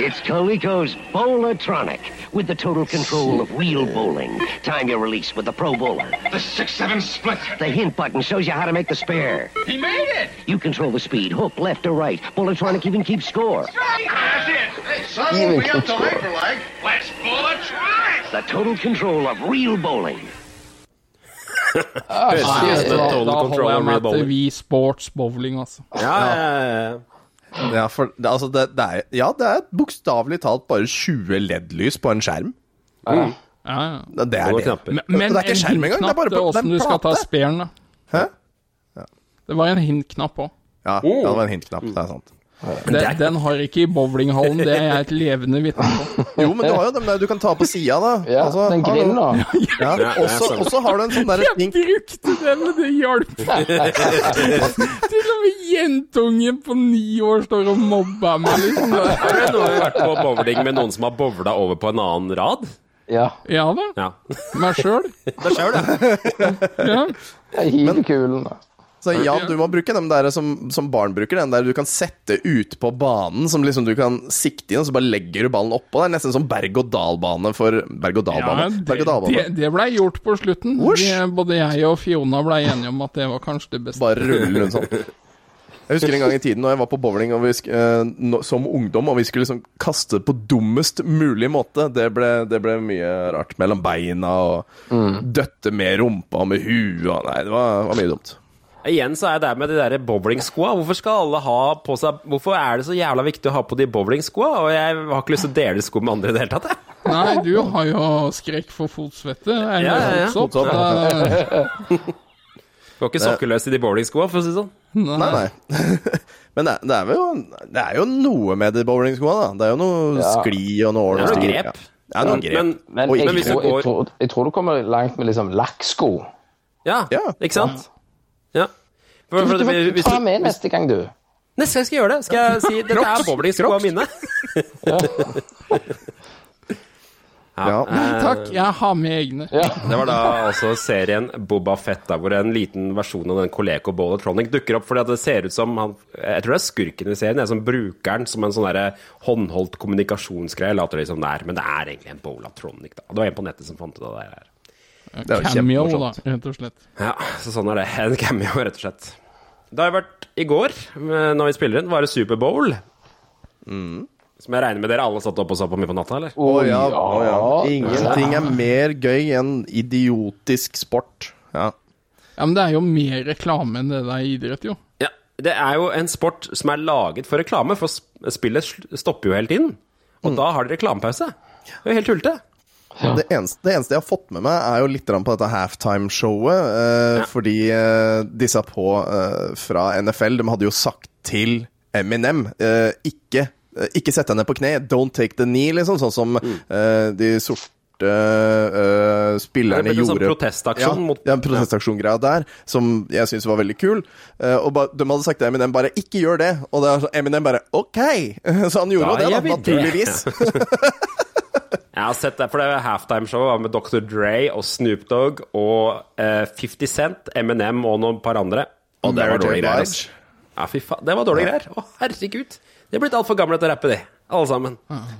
It's Coleco's Bowlatronic with the total control of wheel bowling. Time your release with the Pro Bowler. The 6-7 split. The hint button shows you how to make the spare. He made it! You control the speed, hook left or right. Bowlatronic even keeps score. That's it! Hey, son, Even won't be up till control. Hyperlight. Let's Bowlatronic! The total control of real bowling. Høres ut som Da, en total da control holder jeg of real meg til Ja, ja, ja, ja. Ja, for det, altså det, det er, ja, det er bokstavelig talt bare 20 LED-lys på en skjerm. Ja, ja. Det det er det. Men, men det er ikke en skjerm engang, det er bare på, det er åssen du skal ta spelen speren, da. Hæ? Det var en hintknapp òg. Ja, ja, det var en hint-knapp. det er sant. Den, den har ikke i bowlinghallen, det er jeg et levende vitne på. Jo, men du har jo dem der du kan ta på sida, da. Ja, Altså, den grillen, da. Ja. Ja, Og så- stemmer. Har du en sånn derre Jeg brukte den, men det hjalp. Til og med jentungen på ni år står og mobber meg, liksom. Har du noen vært på bowling med noen som har bowla over på en annen rad? Ja. Ja da. Ja. Meg sjøl. Det sjøl, det. Ja. Jeg hiver kulen. da. Så ja, du må bruke dem der som, som barn bruker, den der du kan sette ut på banen, som liksom du kan sikte i, og så bare legger du ballen oppå. Det er nesten som berg-og-dal-bane for Berg-og-dal-bane. det, Berg-og-dal-bane. det, det blei gjort på slutten. De, både jeg og Fiona blei enige om at det var kanskje det beste. Bare rulle rundt sånn. Jeg husker en gang i tiden når jeg var på bowling og vi, sk- nå- som ungdom, og vi skulle liksom kaste på dummest mulig måte. Det ble, det ble mye rart. Mellom beina og døtte med rumpa og med huet. Nei, det var, var mye dumt. Igjen så er det der med de der bowlingskoa. Hvorfor skal alle ha på seg Hvorfor er det så jævla viktig å ha på de bowlingskoa? Og jeg har ikke lyst til å dele sko med andre i det hele tatt, jeg. Nei, du har jo skrekk for fotsvette. Er Ja, ja, ja. Da- Går ikke sokkeløs i de bowlingskoa, for å si det sånn. Nei, nei. Men det, er- det, er jo, det er jo noe med de bowlingskoa, da. Det er jo noe Ja. skli og noe Det er noe grep. Ja. Det er noen grep. Men, Men, men jeg, tror, jeg, tror, jeg tror du kommer langt med liksom lakksko. ja, Ja. ikke sant? Ja. For, for, Du må hvis ta med neste gang, du. neste gang skal jeg gjøre det. Skal jeg si dette er bowlingskoa mine? Ja. Nei takk, jeg har med egne. Ja. Det var da altså serien Boba Fett, da, hvor en liten versjon av den Coleco Bolatronic dukker opp. fordi at det ser ut som han, Jeg tror det er skurken i serien, det er som brukeren som en sånn håndholdt kommunikasjonsgreie. Later det som det er, men det er egentlig en Bolatronic. da. Det var en på nettet som fant ut av det her. Det er jo Cameo, da, kjempemorsomt. rett og slett. Ja, så sånn er det. En cameo, rett og slett. Det har vært i går, når vi spiller inn, var det Superbowl. Som jeg regner med dere alle satt opp og så på mye på natta, eller? Å ja, oh, ja. Ingenting er mer gøy enn idiotisk sport. Ja. Ja, Men det er jo mer reklame enn det det er idrett, jo. Ja, Det er jo en sport som er laget for reklame, for spillet stopper jo hele tiden. Og da har de reklamepause. Det er jo helt tullete. Det, eneste, det eneste jeg har fått med meg, er jo litt på dette halftime-showet. Eh, Fordi eh, disse på eh, fra NFL, de hadde jo sagt til Eminem eh, ikke, eh, ikke sett deg ned på kne, don't take the knee, liksom. Sånn som eh, de sorte Uh, spillerne en sånn protestaksjon ja, mot- Ja, en protestaksjongreia der, som jeg syns var veldig kul. Uh, og ba, de hadde sagt til Eminem bare 'ikke gjør det', og det er så Eminem bare 'ok'. Så han gjorde Da det, da, naturligvis. Jeg har sett det, for det er halftime-show med Dr. Dre og Snoop Dogg og eh, 50 Cent, Eminem og noen par andre. Og det var dårlige greier. Ja, fy faen. Det var dårlige greier. Å, herregud. De er blitt altfor gamle til å rappe, de. Alle sammen.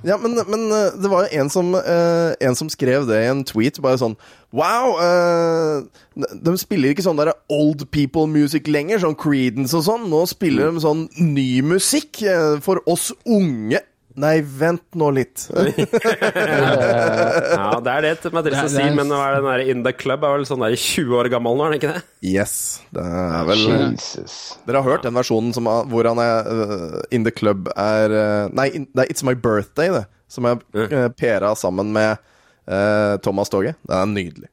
Ja, men, men eh, det var jo en som, eh, en som skrev det i en tweet, bare sånn Wow! eh, de spiller ikke sånn der old people music lenger, sånn Creedence og sånn. Nå spiller de sånn ny musikk eh, for oss unge. Nei, vent nå litt. Ja, det er det er å si, det men nå er den der In The Club er vel sånn der 20 år gammel nå, er den ikke det? yes. Det er vel Jesus. Dere har hørt den versjonen som, hvor han er uh, In The Club er uh, Nei, in, det er It's My Birthday, det. Som er uh, pera sammen med uh, Thomas Toge. Det er nydelig.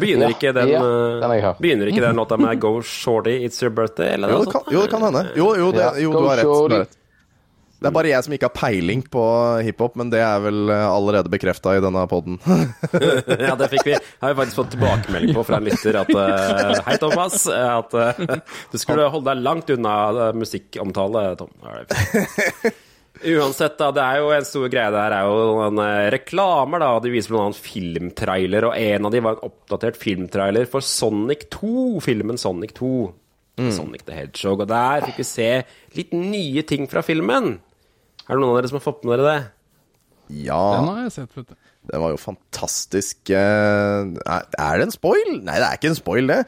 Begynner Ja, ikke den, ja, den jeg. Begynner ikke den låta med Go Shorty, It's Your Birthday? Eller Jo, noe det kan, sånt? jo, det kan hende. Jo, jo, det, jo du har rett. Du shorty. har rett. Det er bare jeg som ikke har peiling på hiphop, men det er vel eh, allerede bekrefta i denne poden. ja, det fikk vi. Har vi faktisk fått tilbakemelding på fra en lytter at eh, Hei, Thomas. At eh, du skulle holde deg langt unna musikkomtale, Tom. Ja. Uansett, da. Det er jo en stor greie der er jo en reklamer, da. De viser bl.a. filmtrailer, og en av de var en oppdatert filmtrailer for Sonic 2. Filmen Sonic 2. Sonic the Hedgehog. Og der fikk vi se litt nye ting fra filmen. Er det noen av dere som har fått med dere det? Ja, Den har jeg sett, vet du. det var jo fantastisk eh, Er det en spoil? Nei, det er ikke en spoil, det.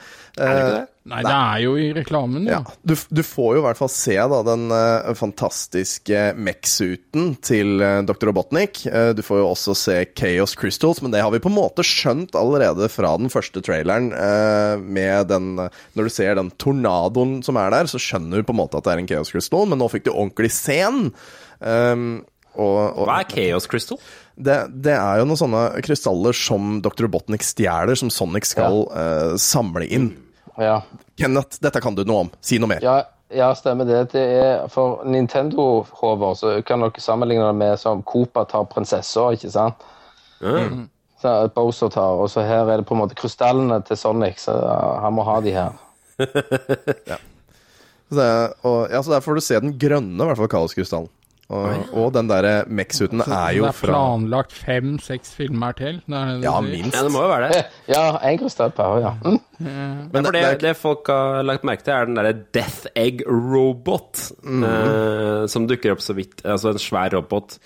Er det ikke det? Nei, det er jo i reklamen, ja. Ja, du, du får jo i hvert fall se da, den eh, fantastiske Mech-suiten til eh, Dr. Robotnik. Eh, du får jo også se Chaos Crystals, men det har vi på en måte skjønt allerede fra den første traileren. eh, med den, Når du ser den tornadoen som er der, så skjønner du på en måte at det er en Chaos Crystal, men nå fikk du ordentlig scen. Um, og, og, Hva er Chaos Crystal? det, det er jo noen sånne krystaller som Dr. Robotnik stjeler, som Sonic skal eh, samle inn. Ja. Kenneth, dette kan du noe om. Si noe mer. ja, Ja, stemmer det. Det er For Nintendo-hover så kan dere sammenligne det med som Copa tar prinsessa, ikke sant? Så Bowser tar, og så her er det på en måte krystallene til Sonic, så han må ha de her. Så det, og, ja, så der får du se den grønne, i hvert fall kaoskrystallen. Og, og den derre Mex-uten er jo fra det er fra planlagt fem-seks filmer til. Det er det Ja, minst. Ja, det må jo være det. Ja, én krystall per, ja. Mm. Men For det, det, det, folk har lagt merke til, er den derre Death Egg Robot, eh, som dukker opp så vidt. Altså en svær robot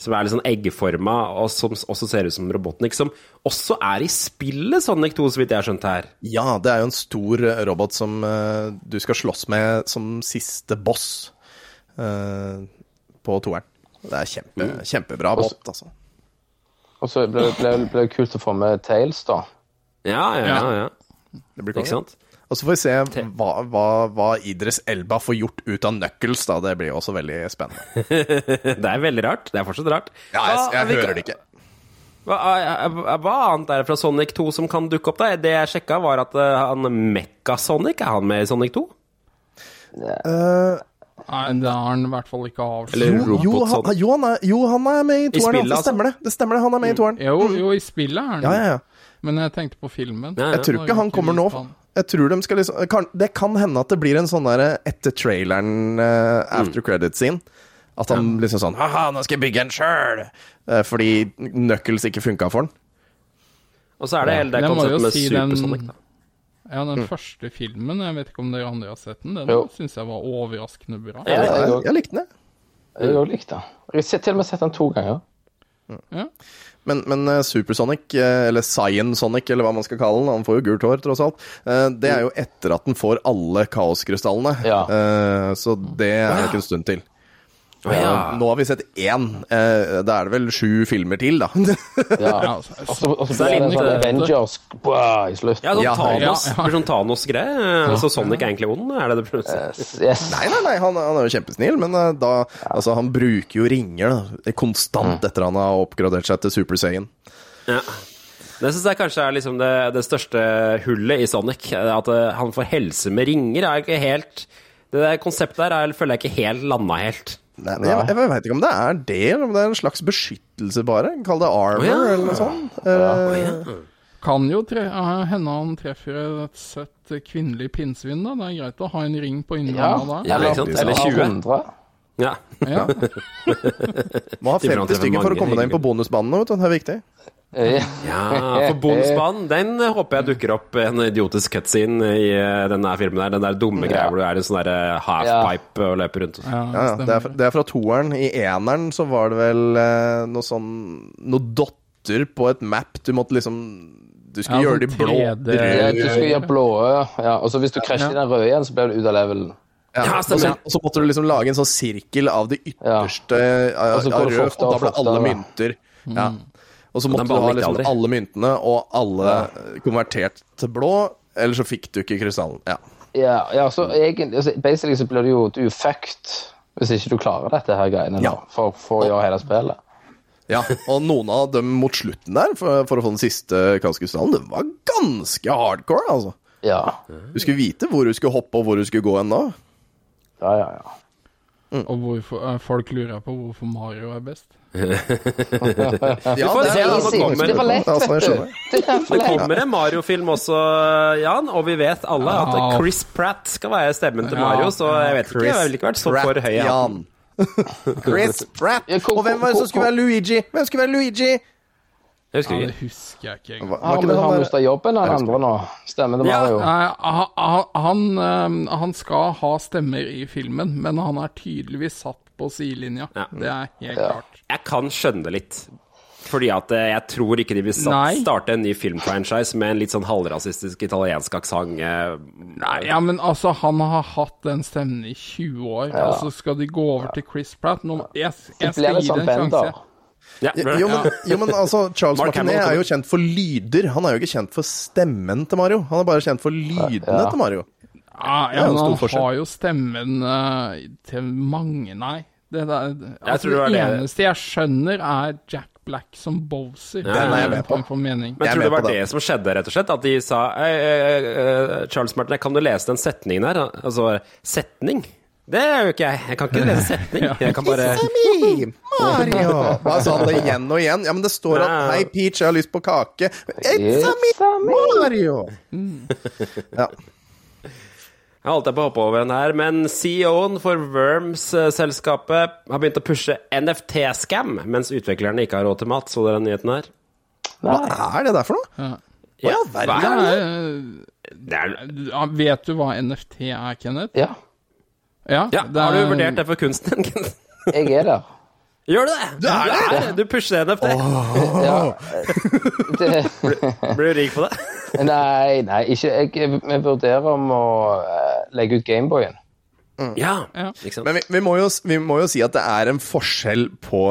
som er litt sånn eggeforma, og som også ser ut som Robotnik, som også er i spillet Sonic 2, så vidt jeg har skjønt her. ja, det er jo en stor eh, robot som eh, du skal slåss med som siste boss eh, på toeren. Det er kjempe, kjempebra båt, altså. Og så ble ble- ble det kult å få med Tails, da. Ja, ja, ja. ja. Det blir Ikke konge. sant? Og så får vi se hva, hva, hva Idris Elba får gjort ut av Knuckles, da. Det blir jo også veldig spennende. Det er veldig rart. Det er fortsatt rart. Ja, jeg, Hva- jeg vi- hører det ikke. Hva, hva- hva annet er det fra Sonic 2 som kan dukke opp? da? Det jeg sjekka, var at eh, han Mekka-Sonic, er han med i Sonic 2? Nei, det har han i hvert fall ikke Eller avslørt. Robot Jo, han, jo, han er, jo, han er med i toeren. spillet, det altså. stemmer det. Det stemmer det, Han er med i toeren. Jo, jo, i spillet er han Ja, ja, ja. Men jeg tenkte på filmen. Ja, Jeg tror ikke han kommer nå. Jeg tror de skal liksom kan, Det kan hende at det blir en sånn der etter traileren uh, after credits scene. At han liksom sånn Haha, nå skal jeg bygge en sjøl! fordi Knuckles ikke funka for han. Og så er det hele det jo konseptet med si den- Supersonic. da. Ja, den første filmen, jeg vet ikke om dere andre har sett den, den syns jeg var overraskende bra. Ja, jeg Jeg, jeg likte den, jeg. Jeg har den. Jeg har til og med sett den to ganger. Ja. Men, men eh, Supersonic, eh, eller Cyan Sonic, eller hva man skal kalle den, han får jo gult hår, tross alt, eh, det er jo etter at den får alle kaoskrystallene. Ja. Eh, så det er jo ikke en stund til. Ja. Eh, Nå har vi sett én. eh, Da er det vel sju filmer til, da. Ja. Altså, Og så blir det sånn Avengers i slutten. Ja, sånn Ja, Thanos. ja, ja. Sånn Thanos-greie. Så Sonic er egentlig ond, er det det plutselig? Yes. Nei, nei, nei, han, han er jo kjempesnill, men eh, da Altså, han bruker jo ringer da, konstant etter han har oppgradert seg til Super Saiyan. Ja. Det syns jeg kanskje er liksom det, det største hullet i Sonic. At han får helse med ringer, er ikke helt Det der konseptet der er, føler jeg ikke helt landa helt. Nei, men jeg, jeg veit ikke om det er det, eller om det er en slags beskyttelse, bare. Kall det armor, oh, ja. eller noe sånt. Eh, Kan jo tre hende han treffer et søtt kvinnelig pinnsvin, da. Det er greit å ha en ring på Ja. innramma da. Ja, ikke sant? Eller 20. Ja. Ja. må ha 50 stykker for å komme deg inn på bonusbanen nå, vet du. Det er viktig. Eh, ja, for bonusbanen, den håper jeg dukker opp en idiotisk cutscene i eh, denne filmen der. Den der dumme greia hvor du er i en sånn der halfpipe og løper rundt. Ja, det, ja. Det, er, fra- det er fra toeren. I eneren så var det vel eh, noe sånn Noe dotter på et map. Du måtte liksom Du skulle Ja, gjøre de sånn blå Ja, du skulle gjøre blå, ja. Og så hvis du krasjer i den røde igjen, så blir du ute av levelen. Ja, Ja, og, så, og så måtte du liksom lage en sånn sirkel av det ytterste av, av rød, og da ble alle mynter. Ja. Og så måtte du ha liksom alle myntene og alle konvertert til blå, eller så fikk du ikke krystallen. Ja. Ja, ja så egentlig altså, Basically så blir du jo du fucked hvis ikke du klarer dette her greiene Ja. nå, for, for å gjøre hele spillet. ja. Og noen av dem mot slutten der, for, for å få den siste kaoskrystallen, det var ganske hardcore, altså. Ja. Du skulle vite hvor du skulle hoppe, og hvor du skulle gå hen da. Ja, ja, ja. Og hvorfor, eh, folk lurer på hvorfor Mario er best. Ja, det er- Easy. Det lett, Altså, vet du. Det er kommer en Mario-film også, Jan, og vi vet alle at Chris Pratt skal være stemmen til Mario, så jeg vet ikke, jeg har vel ikke vært så for høy. Jan. Chris Pratt. Og hvem var det som skulle være Luigi? Hvem skulle være Luigi? Jeg husker Ja, det husker jeg ikke engang. Var, var Har ikke vi det han mista jobben av andre nå? Stemmer det, Ja. jo. Nei, han, han, eh, skal ha stemmer i filmen, men han er tydeligvis satt på sidelinja. Ja. Det er helt Ja. klart. Jeg kan skjønne det litt. Fordi at eh, jeg tror ikke de vil starte en ny filmfranchise med en litt sånn halvrasistisk italiensk aksent. eh, Nei, ja, men altså, han har hatt den stemmen i 20 år, og så skal de gå over til Chris Pratt. Nå, jeg, jeg, jeg skal gi sånn det en sjanse. Ja, Jo, men, jo, men altså, Charles Mark Martinet Hamill er jo kjent for lyder. Han er jo ikke kjent for stemmen til Mario. Han er bare kjent for lydene Ja. til Mario. Ja, ja, men han forskjell. har jo stemmen uh, til mange, nei. Det, der, altså, tror det var det det- eneste jeg skjønner, er Jack Black som Bowser. Den er jeg med på. Men Jeg tror du det var det. det. som skjedde, rett og slett? At de sa eh, eh, Charles Martin, kan du lese den setningen her? Altså, setning? Det er jo ikke jeg. Jeg kan ikke lese setning. Jeg kan bare Me, Mario. Hva sa han det igjen og igjen? Ja, men det står at Hei, Peach, jeg har lyst på kake. It's a me. Mario. Ja. Jeg holdt på å hoppe over den her, men CEO-en for Worms-selskapet har begynt å pushe NFT-scam, mens utviklerne ikke har råd til mat. Så dere den nyheten her? Hva er det der for noe? Ja, hva er det? er, ja, vet du hva NFT er, Kenneth? Ja, Ja, ja, det har du er- vurdert det for kunsten? Jeg er der. Gjør du det? Du er det? Du pusher NFT. Ja. Det, Blir du rik på det? nei, nei, ikke jeg. Vi vurderer om å eh, legge ut Gameboyen. Ja. Ja. Men vi, vi, må jo, vi må jo si at det er en forskjell på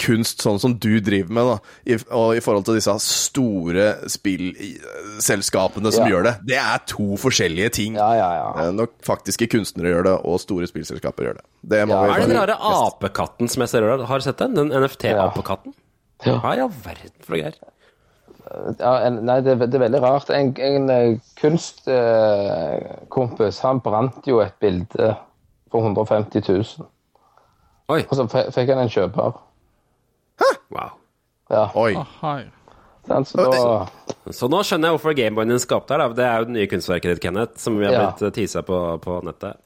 kunst sånn som du driver med, da, i, og i forhold til disse store spillselskapene som Ja. gjør det. Det er to forskjellige ting. Ja, ja, ja. Eh, Når faktiske kunstnere gjør det, og store spillselskaper gjør det. Det må Ja. vi Hva er den rare apekatten som jeg ser her? Har du sett den? Den NFT-apekatten? Ja. Hva i all verden for noe greier? ja nei, det, er- det er veldig rart. En, en eh, kunstkompis, han brant jo et bilde for 150 000. Oi. Og så fikk han en kjøper. Wow. Ja, Oi. Ahai. så da Så nå skjønner jeg hvorfor Gameboyen din skapte her. Da. Det er jo det nye kunstverket ditt, Kenneth, som vi har Ja. blitt tisa på på nettet.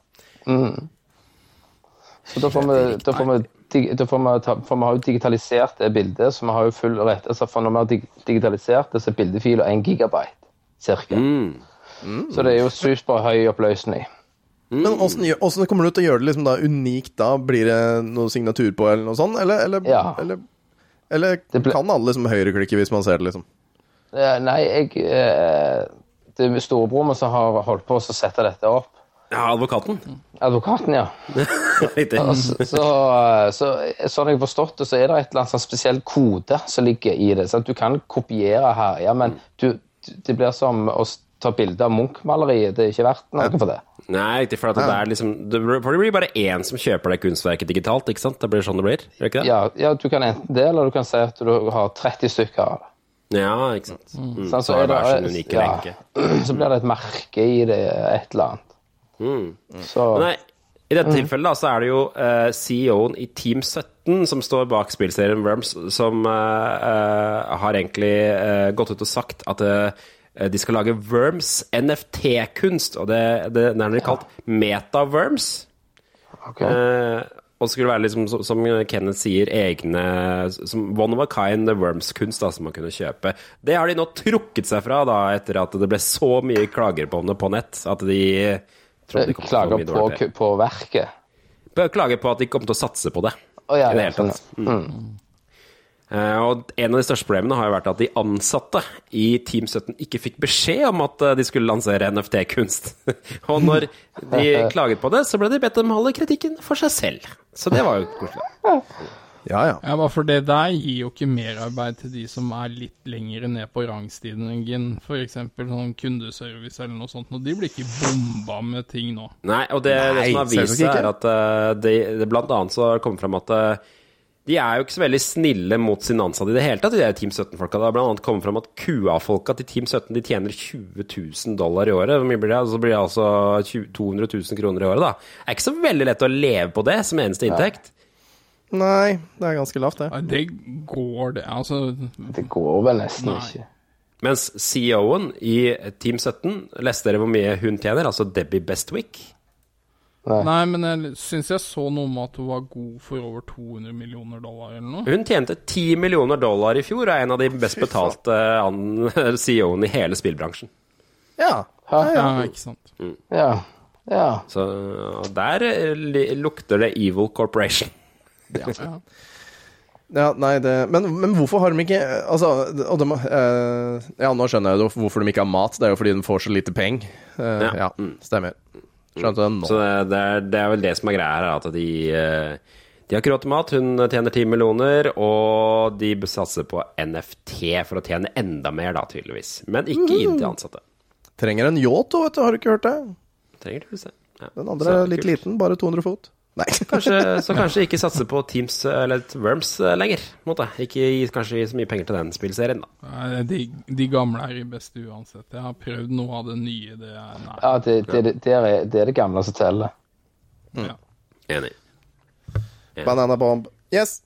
Så da får vi, da får vi, da får vi, ta, for vi har jo digitalisert det bildet, så vi har jo full rett. Altså for når vi har dig, digitalisert det, så er bildefila 1 gigabyte cirka. Så det er jo superhøy oppløsning. Men åssen åssen kommer du til å gjøre det liksom da unikt da? Blir det noe signatur på, eller noe sånt? Eller, eller, Ja. eller, eller ble- kan alle liksom høyreklikke hvis man ser det, liksom? Eh, Nei, jeg eh, Det er storebroren min som har holdt på å sette dette opp. Ja, advokaten. Advokaten, ja. Så, så, eh, så, sånn jeg har forstått det, så er det et eller annet sånn spesiell kode som ligger i det. Sant? Du kan kopiere her, ja, men du, det blir som å ta bilde av Munch-maleriet. Det er ikke verdt noe for det. Nei, ikke for at det er liksom det blir- bare én som kjøper det kunstverket digitalt, ikke sant? Det blir sånn det blir, det ikke det? Ja, ja, du kan enten det, eller du kan si at du har 30 stykker av det. Ja, ikke sant. Mm. Sånn, Så sin unike ja. Så blir det et merke i det, et eller annet. Så Mm. Nei, I dette tilfellet da, så er det jo uh, CEO-en i Team 17 som står bak spillserien Worms, som uh, uh, har egentlig eh, gått ut og sagt at eh, de skal lage Worms NFT-kunst, og det, det, det er kalt Meta-Worms. ok. Eh, og skulle være liksom, som- Kenneth sier, egne som One of a kind Worms-kunst som man kunne kjøpe. Det har de nå trukket seg fra da, etter at det ble så mye klager på det på nett, at de trodde de Klager på, på verket. Klager på at de kom til å satse på det. Oh, ja, I det ja, hele tatt. Mm. Eh, og en av de største problemene har jo vært at de ansatte i Team 17 ikke fikk beskjed om at eh, de skulle lansere NFT-kunst. og når de klaget på det, så ble de bedt om å holde kritikken for seg selv. Så det var jo koselig. Ja, ja. Ja, bare for det der gir jo ikke merarbeid til de som er litt lengre ned på rangstigen, f.eks. sånn kundeservice eller noe sånt, og de blir ikke bomba med ting nå. Nei, og det, det som har vist seg, er at uh, det, det blant annet så har det kommet fram at eh, de er jo ikke så veldig snille mot sine ansatte i det hele tatt, de der Team 17-folka. Det har annet kommet fram at QA-folka til Team 17 de tjener 20 000 dollar i året. Hvor mye blir det? Så blir det altså 200 000 kroner i året, da. Det er ikke så veldig lett å leve på det som eneste inntekt. Nei, det er ganske lavt, det. Ja, det går, det. Altså, Det går vel nesten Nei. ikke. Mens CEO-en i Team 17, leste dere hvor mye hun tjener? Altså Debbie Bestwick? Nei, men jeg syns jeg så noe om at hun var god for over 200 millioner dollar eller noe. Hun tjente 10 millioner dollar i fjor, og er en av de best betalte CEO-ene i hele spillbransjen. Ja. Ja, ja ikke sant. Ja. ja. Så der eh, lukter det Evil Corporation. Ja, ja. Ja, nei, det Men, men hvorfor har de ikke Altså, og de, eh, Ja, nå skjønner jeg jo hvorfor de ikke har mat. Det er jo fordi de får så lite penger. Eh, Ja. ja. stemmer. Det nå. Så det, det, er, det er vel det som er greia her, at de eh, De har ikke råd til mat, hun tjener 10 millioner, og de satser på NFT for å tjene enda mer, da, tydeligvis. Men ikke inn til ansatte. Trenger en yacht òg, vet du. Har du ikke hørt det? Trenger du se. Ja. Den andre er litt kult. liten, bare 200 fot. Nei. Kanskje, så kanskje ikke satse på Teams eller Worms eh, lenger. Måte. Ikke gi kanskje gi så mye penger til den spillserien, da. De, de gamle er de beste uansett. Jeg har prøvd noe av det nye. Det er nei. Ja, det, det, det, er, det er det gamle som teller. Enig. Banana Bomb. Yes.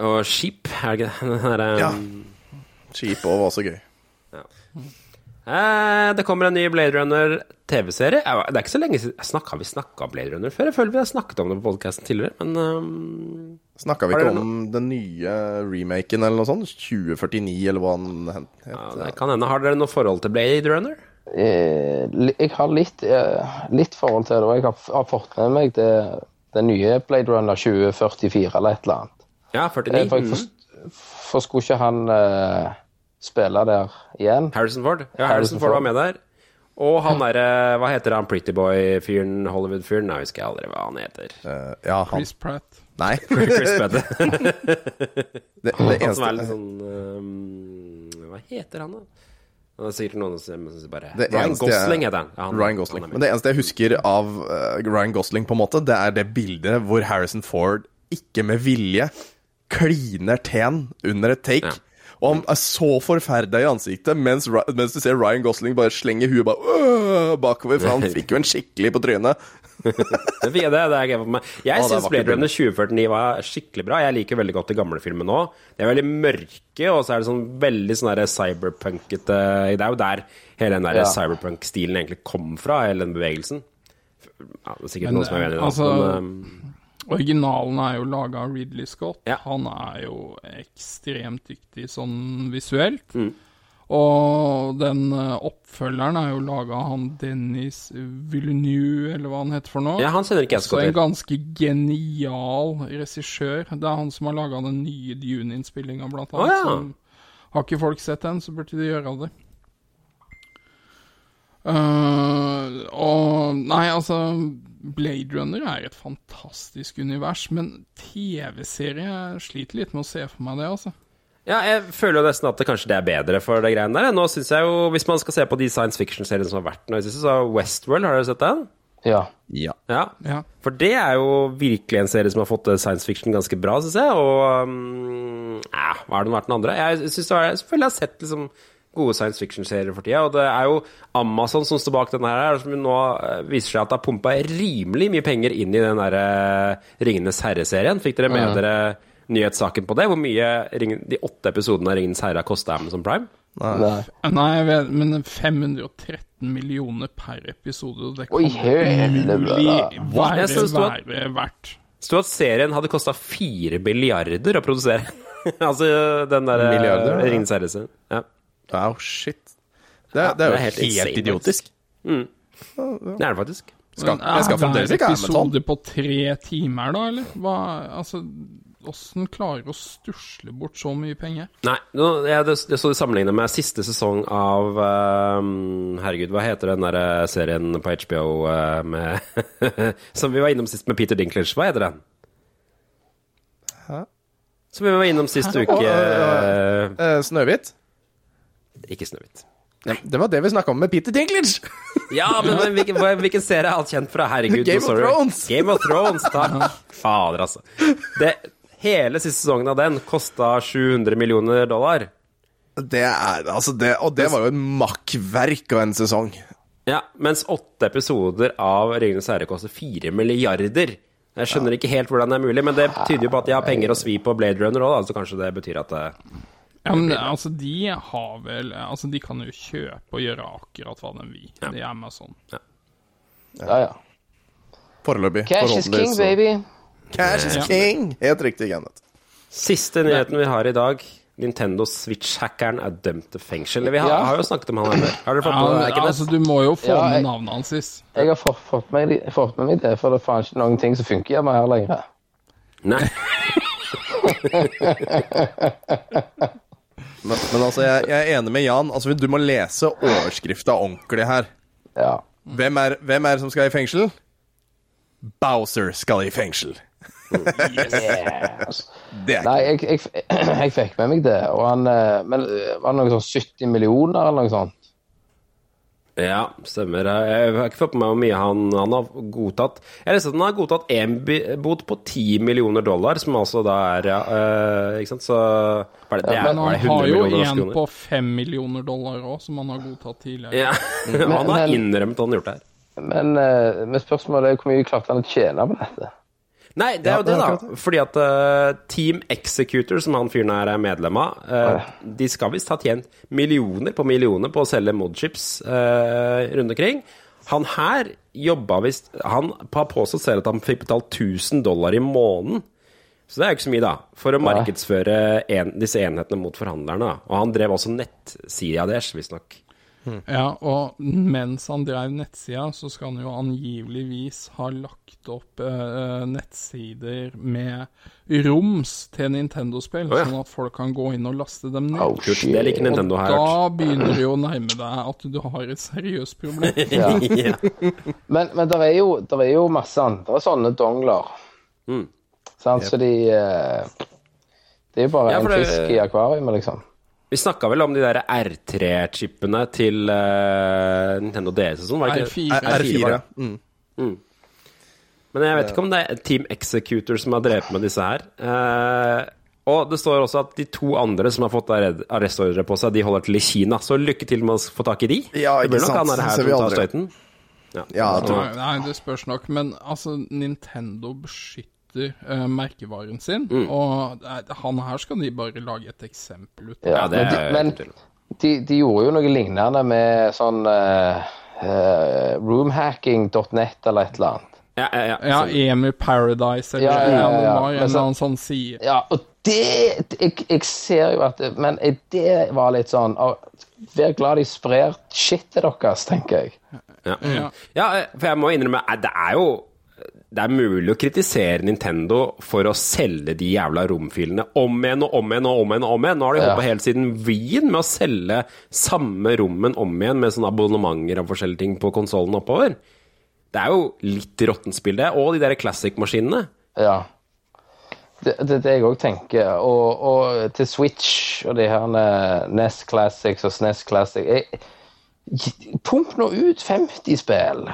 Og skip, er det ikke det? Den derre Ja. Skip òg var også gøy. Eh, det kommer en ny Blade Runner TV-serie. Eh, Det er ikke så lenge siden Har vi snakka om Blade Runner før? Jeg føler vi har snakket om det på podkasten tidligere, men um, Snakka vi ikke om den nye remaken eller noe sånt? 2049, eller hva den het? ja, det kan hende. Har dere noe forhold til Blade Runner? Eh, Jeg har litt, eh, litt forhold til det, og jeg har, fått med meg det, det nye Blade Runner 2044 eller et eller annet. Ja, Eh, 49. For, jeg for, for skulle ikke han eh, spille der igjen? Harrison Ford. Ja, Harrison Harrison Ford var med der. Og han derre Hva heter han Pretty Boy-fyren? Hollywood-fyren? Nei, husker jeg aldri hva han heter. Uh, ja, han Chris Pratt. Nei. Chris Pratt. Det, det Han som er eneste litt sånn um, Hva heter han, da? Det er sikkert noen som bare Det Ryan Gosling heter han. Ja, han Ryan Gosling. han Men det eneste jeg husker av uh, Ryan Gosling, på en måte, det er det bildet hvor Harrison Ford ikke med vilje kliner teen under et take. Ja. Og han er så forferda i ansiktet, mens, mens du ser Ryan Gosling bare slenge huet bare bakover, for han fikk jo en skikkelig på trynet. Det, det, det er gøy på meg. Jeg ah, det er syns Blade Runner 2049 var skikkelig bra. Jeg liker veldig godt de gamle filmene òg. De er veldig mørke, og så er det sånn veldig sånn cyberpunkete Det er jo der hele den der Ja. cyberpunk-stilen egentlig kom fra, hele den bevegelsen. Ja, det er sikkert Men, noen som er uenig i det. altså- men, um, Originalen er jo laga av Ridley Scott. Ja. Han er jo ekstremt dyktig sånn visuelt. Mm. Og den eh, oppfølgeren er jo laga av han Dennis Villeneuve, eller hva han heter for noe. ja, han kjenner ikke jeg så en godt til. ganske genial regissør. Det er han som har laga den nye Dune-innspillinga, blant annet. Oh, ja. Så har ikke folk sett den, så burde de gjøre det. Uh, og Nei, altså Blade Runner er et fantastisk univers, men TV-serie sliter litt med å se for meg det, altså. Ja, jeg føler jo nesten at det kanskje det er bedre for det greiene der. Nå synes jeg jo, Hvis man skal se på de science fiction-seriene som har vært nå i det siste, så Westworld, har dere sett den? Ja. Ja. Ja. Ja. For det er jo virkelig en serie som har fått science fiction ganske bra, syns jeg. Og um, ja, hva har den vært den andre? Jeg synes det var, selvfølgelig har jeg sett liksom gode science fiction-serier for tida. Og det er jo Amazon som står bak denne her, som nå eh, viser seg at det har pumpa rimelig mye penger inn i den der eh, Ringenes herre-serien. Fikk dere med dere nyhetssaken på det? Hvor mye de åtte episodene av Ringenes herre har kosta Amazon Prime? Nei. Nei, vet, men 513 millioner per episode, det kan umulig da. være, verdt. det. Sto at serien hadde kosta fire milliarder å produsere. altså den der eh, ja. Ringenes herre-serien. Wow, shit. Det, det er jo det er helt helt, idiotisk. Det er det faktisk. Skal, Men jeg skal er fremdeles ikke ha være med sånn. episode på tre timer, da, eller? Hva, altså, Åssen klarer å stusle bort så mye penger? Nei, nå, jeg, det, det så de sammenlignet med siste sesong av um, Herregud, hva heter den der eh, serien på HBO uh, med Som vi var innom sist med Peter Dinklage. Hva heter den? Som vi var innom sist uke. Uh, uh, Snøhvit? Ikke Snøhvit. Ja, det var det vi snakka om med Peter Dinklage! Ja, men hvilken, hvilken serie er alt kjent fra? Herregud, Game of sorry. Thrones. Game of Thrones, takk. Fader, altså. Det, hele siste sesongen av den kosta 700 millioner dollar. Det er, altså det, og det var jo en makkverk av en sesong. Ja, mens åtte episoder av Ringenes herre koster fire milliarder. Jeg skjønner ikke helt hvordan det er mulig, men det tyder jo på at de har penger å svi på Blade Runner òg, så kanskje det betyr at det Ja, men altså, de har vel Altså, de kan jo kjøpe og gjøre akkurat hva de vil. Ja. Det er sånn. Ja, ja. Foreløpig. Cash is king, så- baby. Cash is Ja. king! Helt riktig, Kenneth. Siste nyheten vi har i dag. Nintendo Switch-hackeren er dømt til fengsel. Vi har, Ja. har jo snakket om han her før. Har du fått Ja, med det? Altså, du må jo få Ja, med navnet hans sist. Jeg har fått, fått, med, fått med meg det, for det er faen ikke noen ting som funker hjemme her lenger. Nei. Men, men altså, jeg, jeg er enig med Jan. Altså, du må lese overskrifta ordentlig her. Ja. Hvem er, hvem er det som skal i fengsel? Bowser skal i fengsel. Yes. Nei, jeg, jeg, jeg fikk med meg det, og han eh, Men eh, var det noe sånn 70 millioner eller noe sånt? Ja, stemmer. Jeg har ikke fått med meg hvor mye han, han har godtatt. Jeg leste at han har godtatt en bot på 10 millioner dollar, som altså da er ja, øh, Ikke sant, så hva er det, det er, Men er han det, har jo en på fem millioner dollar òg, som han har godtatt tidligere. Ja, Men- han har innrømt at han har gjort det her. Men, eh, men spørsmålet er hvor mye klarte han å tjene på dette? Nei, det er jo det, da. Fordi at uh, Team Executor, som han fyren her er medlem av, eh, de skal visst ha tjent millioner på millioner på å selge modchips uh, rundt omkring. Han her jobba visst Han har påstått selv at han fikk betalt 1000 dollar i måneden. Så det er jo ikke så mye, da. For å markedsføre en, disse enhetene mot forhandlerne. da. Og han drev også nettsida deres, visstnok. Ja, og mens han drev nettsida, så skal han jo angiveligvis ha lagt opp eh, nettsider med roms til Nintendo-spill, oh, ja. sånn at folk kan gå inn og laste dem ned. Oh, shit. Det liker Nintendo og her. da begynner det jo å nærme deg at du har et seriøst problem. Ja. ja. Men, men det er, er jo masse andre sånne dongler. Mm. Sant? Så de eh, Det er jo bare Ja, en det- fisk i akvariet, liksom. Vi snakka vel om de der R3-chipene til uh, Nintendo DS og sånn, var det ikke? R4. R4, R4. var? Mm. Men jeg vet ikke om det er Team Executor som har drevet med disse her. Uh, og det står også at de to andre som har fått arre- arrestordre på seg, de holder til i Kina. Så lykke til med å få tak i de. Ja, det ikke blir nok sant. han er her Ser vi som tar aldri. støyten. Ja. Ja, nei, det spørs nok. Men altså, Nintendo beskytter eh, merkevaren sin, Mm. og uh, han her skal de bare lage et eksempel ut av. Ja, det men de, er men de, de gjorde jo noe lignende med sånn eh, roomhacking.net eller et eller annet. Ja, ja, ja. Ja, Emu Paradise, eller Ja, ja, ja, ja. en så- eller annen sånn side. Ja, og det Jeg, jeg ser jo at Men det var litt sånn Vær glad de sprer shitet deres, tenker jeg. Ja. Ja. ja, for jeg må innrømme, det er jo det er mulig å kritisere Nintendo for å selge de jævla romfilene om igjen og om igjen og om igjen. og om igjen. Nå har de holdt på helt siden Wien med å selge samme rommen om igjen med sånne abonnementer av forskjellige ting på konsollen oppover. Det er jo litt råttent spill, det. Og de der classic-maskinene. Ja. Det det er det jeg òg tenker. Og, og til Switch og de her NES Classics og SNES Classic jeg, Pump nå ut 50 spill.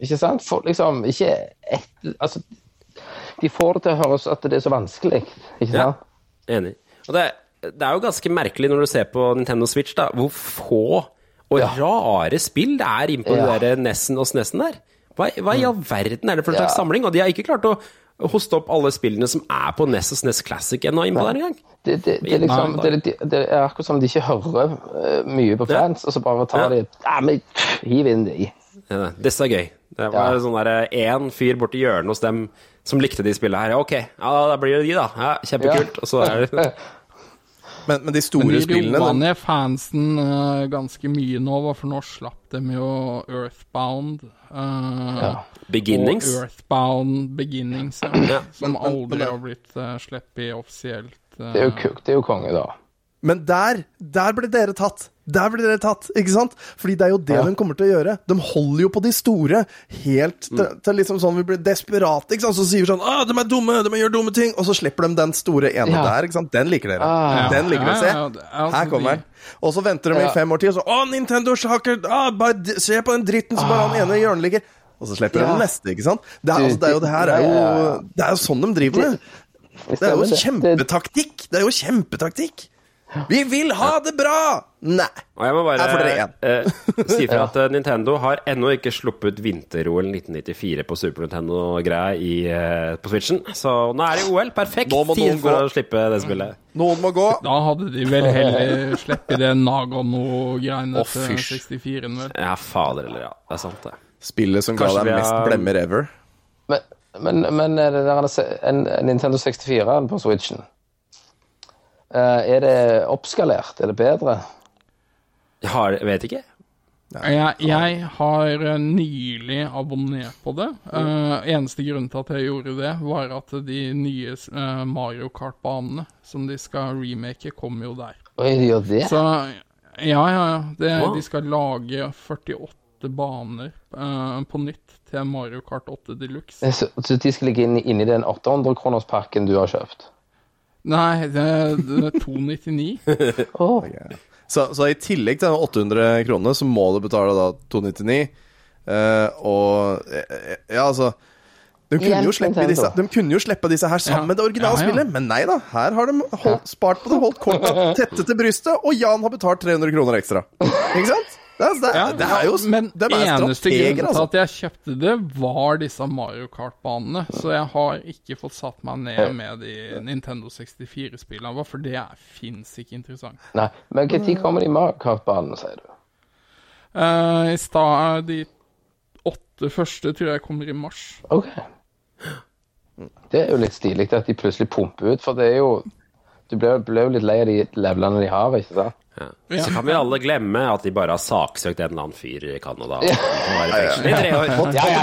Ikke sant? For liksom ikke et, Altså, de får det til å høres at det er så vanskelig, ikke Ja. Enig. Og det, det er jo ganske merkelig når du ser på Nintendo Switch, da, hvor få og Ja. rare spill det er innpå Ja. de Nessen og Snessen der. Hva, hva i all verden er det for en slags Ja. samling? Og de har ikke klart å hoste opp alle spillene som er på Ness og SNES Classic ennå innpå der engang. Det, det, det, liksom, det, er akkurat som de ikke hører eh, mye på fans, og så bare tar de ja, men, Hiv inn de. Ja, Disse er gøy. Det var Ja. sånn én fyr borti hjørnet hos dem som likte de spillene her. Ja, ok, ja, da blir det de, da. Ja, Kjempekult. Og så er det Men, men de store Men de spillene roa ned fansen uh, ganske mye nå, for nå slapp de jo Earthbound. eh, Beginnings. Og Earthbound Beginnings, ja, Ja, som men- men- aldri har blitt uh, sluppet offisielt. Uh, Det er jo, det er jo konge, da. Men der, der ble dere tatt. Der ble dere tatt, ikke sant? Fordi det er jo det Ja. de kommer til å gjøre. De holder jo på de store helt til, til liksom sånn vi blir desperate, ikke sant? Så sier vi sånn ah, de er dumme, de gjør dumme ting, og så slipper de den store ene Ja. der, ikke sant? Den liker dere. Ah. Den liker dere, se. Her kommer den. Og så venter de i fem år til, og så Å, Nintendo sjakker! Ah, bare se på den dritten som bare han ene i hjørnet ligger. Og så slipper de Ja. den neste, ikke sant? Det er, altså, det er jo det her er jo. Det er jo sånn de driver med. Det er jo. Det- kjempetaktikk! Det er jo kjempetaktikk! Vi vil ha det bra! Nei. Og jeg må bare får eh, si fra at eh, Nintendo har ennå ikke sluppet vinter-OL 1994 på Super Nintendo-greia i, eh, på Switchen. Så nå er det OL. Perfekt tid for gå. å slippe det spillet. Noen må gå. Da hadde de vel heller sluppet det Nagano-greiene oh, til 64-en, vel. Ja, fader eller ja. Det er sant, det. Spillet som ga deg mest har- blemmer ever. Men, men, men er det der en, en Nintendo 64 på Switchen Eh, Er det oppskalert? Er det bedre? Jeg har, vet ikke. Jeg, jeg har eh, nylig abonnert på det. Uh, eneste grunnen til at jeg gjorde det, var at de nye uh, Mario Kart-banene som de skal remake, kommer jo der. Oi, de gjør det? Så ja, ja, ja. Det, Wow. de skal lage 48 baner uh, på nytt til Mario Kart 8 Deluxe. Så, så de skal ligge inn, inni den 800-kronerspakken du har kjøpt? Nei, det, det er 299. Oh. Så, så i tillegg til 800 kroner, så må du betale da 299. Uh, og eh, Ja, altså de kunne, jo slippe disse, de kunne jo slippe disse her sammen Ja. med det originale Ja, ja. spillet, men nei da. Her har de holdt, spart på det, holdt korta tette til brystet, og Jan har betalt 300 kroner ekstra. Ikke sant? Det er, det ja, det er jo Men de er eneste grunnen til altså. at jeg kjøpte det, var disse Mario Kart-banene. Så jeg har ikke fått satt meg ned med de Nintendo 64-spillene, for det fins ikke interessant. Nei, men når kommer de Mario Kart-banene, sier du? Uh, I stad De åtte første tror jeg kommer i mars. OK. Det er jo litt stilig at de plutselig pumper ut, for det er jo Du blir blir jo litt lei av de levelene de har, ikke sant? Ja. Så kan vi alle glemme at de bare har saksøkt en eller annen fyr i Canada. Ja,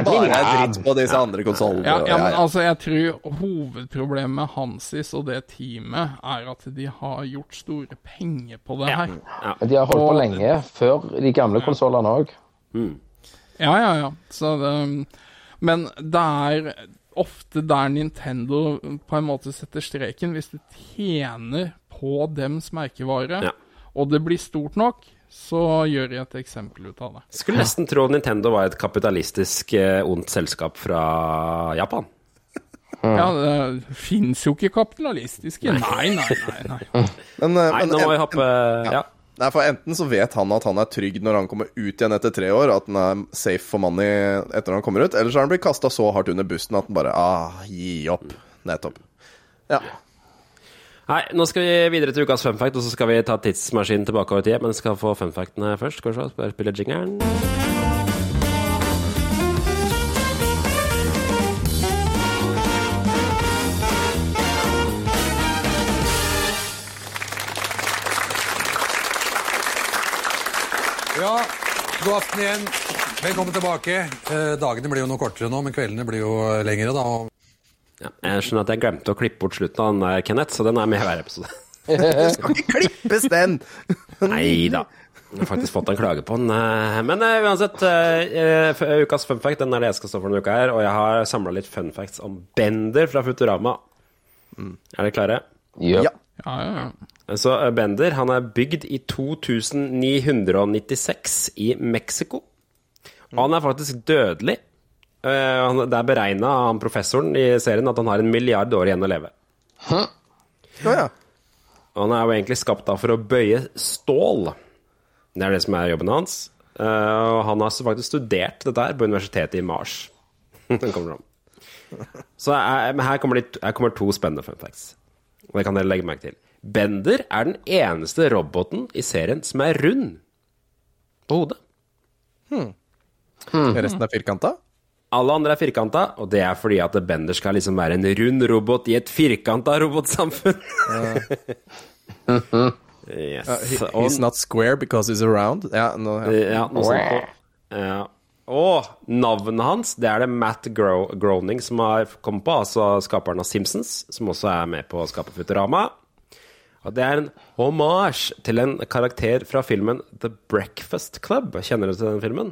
bare dritt på disse andre konsollene. Ja, men altså, jeg tror hovedproblemet Hansis og det teamet er at de har gjort store penger på det her. Men de har holdt på lenge, før de gamle konsollene òg. Ja, ja, ja. Så det, men det er ofte der Nintendo på en måte setter streken. Hvis du tjener på dems merkevare, Ja. og det blir stort nok, så gjør de et eksempel ut av det. Skulle nesten tro Nintendo var et kapitalistisk eh, ondt selskap fra Japan. Ja, det fins jo ikke kapitalistiske. Nei, nei, nei. nei. Men, eh, Nei, men nå må vi en- hoppe Ja. Nei, for Enten så vet han at han er trygg når han kommer ut igjen etter tre år, at han er safe for money etter han kommer ut, eller så har han blitt kasta så hardt under bussen at han bare ah, gi opp. Nettopp. Ja. Nei, nå skal vi videre til ukas funfact, og så skal vi ta tidsmaskinen tilbake over tid. Men vi skal få funfactene først. Skal vi spør spille jingeren. God aften igjen. Velkommen tilbake. Eh, dagene blir jo noe kortere nå, men kveldene blir jo eh, lengre, da. Og Ja, jeg skjønner at jeg glemte å klippe bort slutten av den der, Kenneth, så den er med i hver episode. du Skal ikke klippes, den! Nei da. Jeg har faktisk fått en klage på den. eh, Men uh, uansett, eh, eh, ukas fun fact den er det jeg skal stå for denne uka her. Og jeg har samla litt fun facts om Bender fra Futurama. Er dere klare? Yep. Ja. Ja, ja, ja. Så eh, Bender han er bygd i 2996 i Mexico. Og han er faktisk dødelig. Eh, Det er beregna av professoren i serien at han har en milliard år igjen å leve. Ja, ja. Og han er jo egentlig skapt da for å bøye stål. Det er det som er jobben hans. Eh, og han har faktisk studert dette her på universitetet i Mars. Den kommer fram. Så jeg, men her kommer, de, her kommer to spennende fun facts. Og det kan dere legge merke til. Bender er den eneste roboten i serien som er rund på hodet. Resten er firkanta? Alle andre er firkanta, og det er fordi at Bender skal liksom være en rund robot i et firkanta robotsamfunn. yes. He, he's not square because he's around. Ja, no, ja. Ja, noe sånt. Ja. Og navnet hans, det er det Matt Gro Groening som har kommet på, altså skaperen av Simpsons, som også er med på å skape Futurama. Og det er en hommage til en karakter fra filmen The Breakfast Club. Kjenner du til den filmen?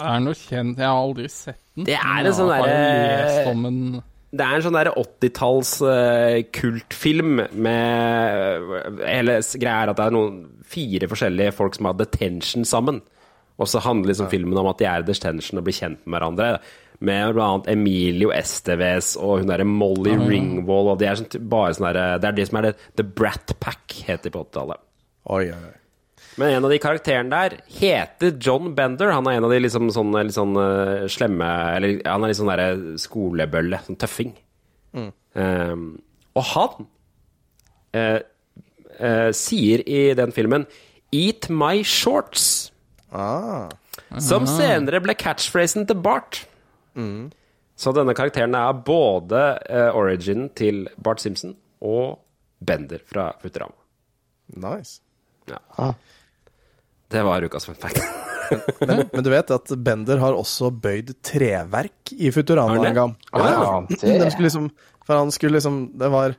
Er noe kjent. Jeg har aldri sett den. Det er en sånn derre- Det er en sånn der 80-talls eh, kultfilm med Hele greia er at det er noen fire forskjellige folk som har detention sammen. Og så handler liksom filmen om at de er i detention og blir kjent med hverandre. Med annet Emilio Esteves og hun derre Molly Ringwald. Og de er sånt, bare sånn derre Det er de som er det The Brat Pack, het de på 80-tallet. Oi, oi, oi. Men en av de karakterene der heter John Bender. Han er en av de liksom sånne litt sånn eh, slemme Eller han er litt sånn derre skolebølle. Sånn tøffing. Um, og han uh, uh, sier i den filmen 'Eat my shorts'. Ah. Som senere ble catchphrasen til Bart. Så denne karakteren er både uh, originen til Bart Simpson og Bender fra Futurama. Nice. Ja. Det var ukas fun fact. Men, men du vet at Bender har også bøyd treverk i Futurama en gang. Ah, det- De skulle liksom For han skulle liksom Det var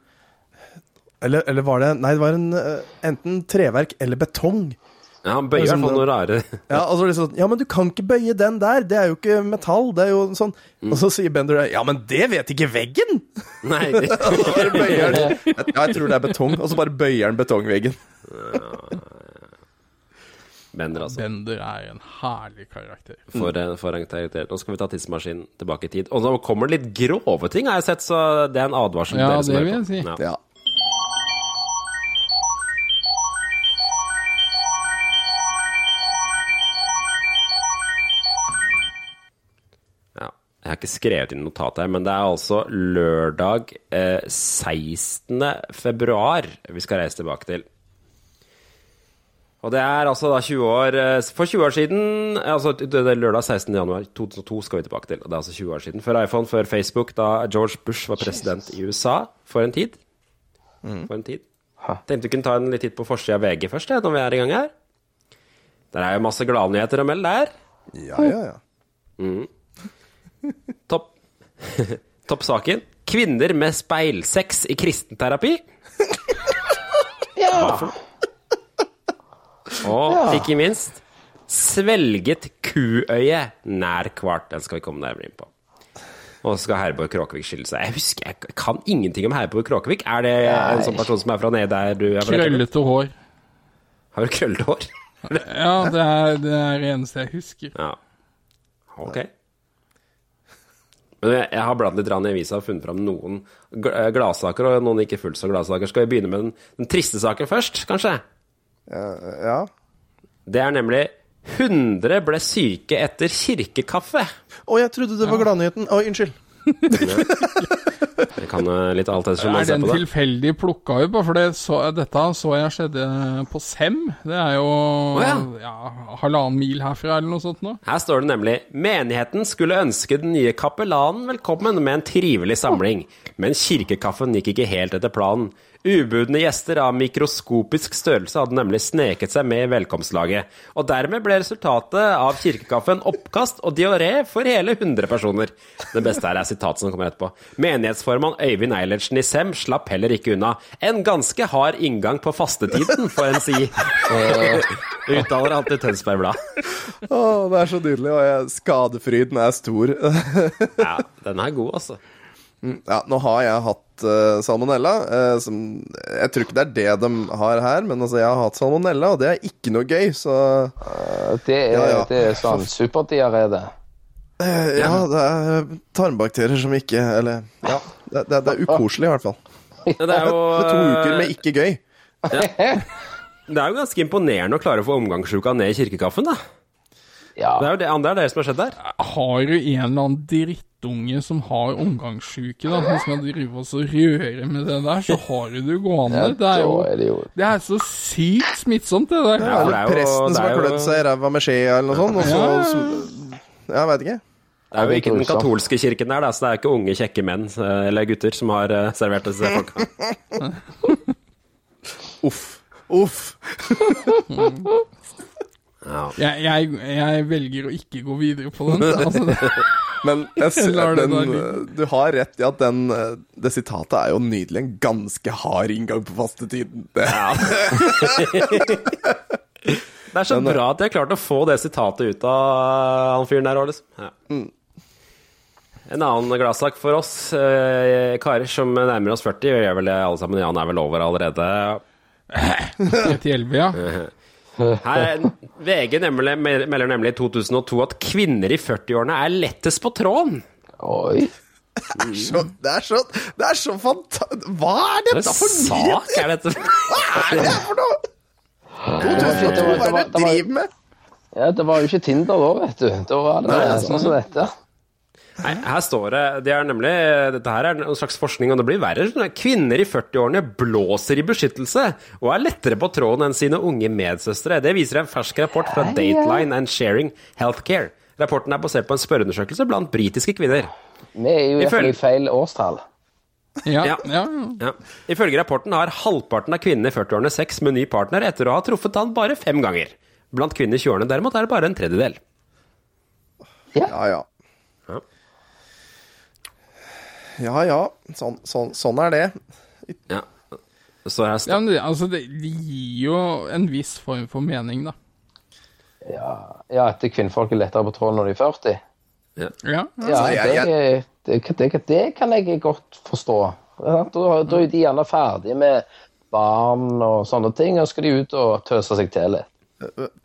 eller, eller var det Nei, det var en, eh, enten treverk eller betong. Ja, han bøyer i hvert fall noe rare. Ja, og så er sånn Ja, men du kan ikke bøye den der, det er jo ikke metall, det er jo sånn Og så sier Bender Ja, men det vet ikke veggen! Nei. Bare bøyer Ja, jeg tror det er betong, og så bare bøyer han betongveggen. Bender, altså. Bender er en herlig karakter. For, en- for en karakter. Nå skal vi ta tidsmaskinen tilbake i tid. Og nå kommer det litt grove ting, har jeg sett, så det er en advarsel. Ja, dere som det vil på. jeg si. Ja. Ja. Har ikke skrevet inn notat her, men det er altså lørdag eh, 16. februar vi skal reise tilbake til. Og det er altså da 20 år eh, For 20 år siden Altså det er lørdag 16. januar 2002 skal vi tilbake til. Og det er altså 20 år siden. Før iPhone, før Facebook, da George Bush var president i USA. For en tid. For en tid. Tenkte vi kunne ta en litt titt på forsida av VG først, når vi er i gang her. Der er jo masse gladnyheter å melde der. Ja, ja, ja. Topp Toppsaken. Kvinner med speilsex i kristenterapi. Ja. Og ikke minst svelget kuøye nær kvart. Den skal vi komme nærmere inn på. Og så skal Herborg Kråkevik skille seg. Jeg husker, jeg kan ingenting om Herborg Kråkevik. Er det en sånn person som er fra nede der du er fra? Krøllete hår. Har du krøllete hår? Ja, det er det er det eneste jeg husker. Ja. Ok. Men jeg, jeg har bladd litt i avisa og funnet fram noen eh, gladsaker og noen ikke fullt så gladsaker. Skal vi begynne med den, den triste saken først, kanskje? ja. Det er nemlig 100 ble syke etter kirkekaffe. Å, jeg trodde det var gladnyheten. Å, unnskyld. Det kan eh, litt alt ettersom man Er ser på det. tilfeldig plukka ut? For det så, dette så jeg skjedde på Sem. Det er jo ja. ja, halvannen mil herfra, eller noe sånt nå. Her står det nemlig Menigheten skulle ønske den nye kapellanen velkommen med en trivelig samling, men kirkekaffen gikk ikke helt etter planen. Ubudne gjester av mikroskopisk størrelse hadde nemlig sneket seg med i velkomstlaget, og dermed ble resultatet av kirkekaffen oppkast og diaré for hele 100 personer. Det beste her er sitatet som kommer etterpå. Menighetsformann Øyvind Eilertsen i Sem slapp heller ikke unna. En ganske hard inngang på fastetiden, får en si. Uttaler han til Tønsberg Blad. Å, det er så nydelig, og skadefryden er stor. Ja, den er god, altså. Ja, nå har jeg hatt uh, salmonella. Uh, som, jeg tror ikke det er det de har her, men altså, jeg har hatt salmonella, og det er ikke noe gøy, så Det er, Ja, ja. Det er sånn superdiaré, det. eh, Ja, det er tarmbakterier som ikke Eller, ja. Det, det, det er ukoselig, i hvert fall. Ja, Det er jo to uker med ikke gøy. Det er jo ganske imponerende å klare å få omgangsuka ned i kirkekaffen, da. Ja. Det er jo det andre er det som har skjedd der. Har du en eller annen drittunge som har omgangssjuke, da, som skal drive oss og røre med det der, så har du det gående. Det, er jo, det er så sykt smittsomt, det der. Ja, det er jo- Presten som har jo- klødd seg i ræva med skje eller noe sånt, og så Jeg veit ikke. Det er jo ikke den katolske kirken der, da, så det er ikke unge, kjekke menn eh, eller gutter som har eh, servert disse folka. Uff. Uff. Ja. Jeg, jeg, jeg velger å ikke gå videre på den. Altså, det, Men jeg, den, du har rett i at den, eh, det sitatet er jo nydelig. En ganske hard inngang på fastetiden. Det, Det er så bra at jeg har klart å få det sitatet ut av han fyren der òg, liksom. Ja. En annen gladsak for oss eh, karer som nærmer oss 40, gjør vel det alle sammen. Jan er vel over allerede. Til 11, ja. Her, VG nemlig, melder nemlig i 2002 at kvinner i 40-årene er lettest på tråden. Oi. så, det er så Det er så fanta... Hva er dette det for sak er dette? Hva er det for noe? Det var, ikke- det var, Hva er det det du driver med? ja, det var jo ikke Tinder da, vet du. Da var det sånn som dette. Nei, her står det Det er nemlig Dette her er en slags forskning, og det blir verre. Kvinner i 40-årene blåser i beskyttelse og er lettere på tråden enn sine unge medsøstre. Det viser en fersk rapport fra Dateline and Sharing Healthcare. Rapporten er basert på en spørreundersøkelse blant britiske kvinner. Det er jo i hvert fall feil årstall. Ja, Ja. ja. Ja. Ifølge rapporten har halvparten av kvinnene i 40-årene sex med ny partner etter å ha truffet han bare fem ganger. Blant kvinner i 20-årene derimot er det bare en tredjedel. Ja, ja. Ja. Ja, ja. Sånn, sånn, sånn er det. Ja. Så jeg ja men det, altså, det, gir jo en viss form for mening, da. Ja, at kvinnfolk er lettere på tråden når de er 40? Ja. Ja, Altså, ja det, det, det, det kan jeg godt forstå. Ja, Da, da er de gjerne ferdige med barn og sånne ting, og skal de ut og tøse seg til litt.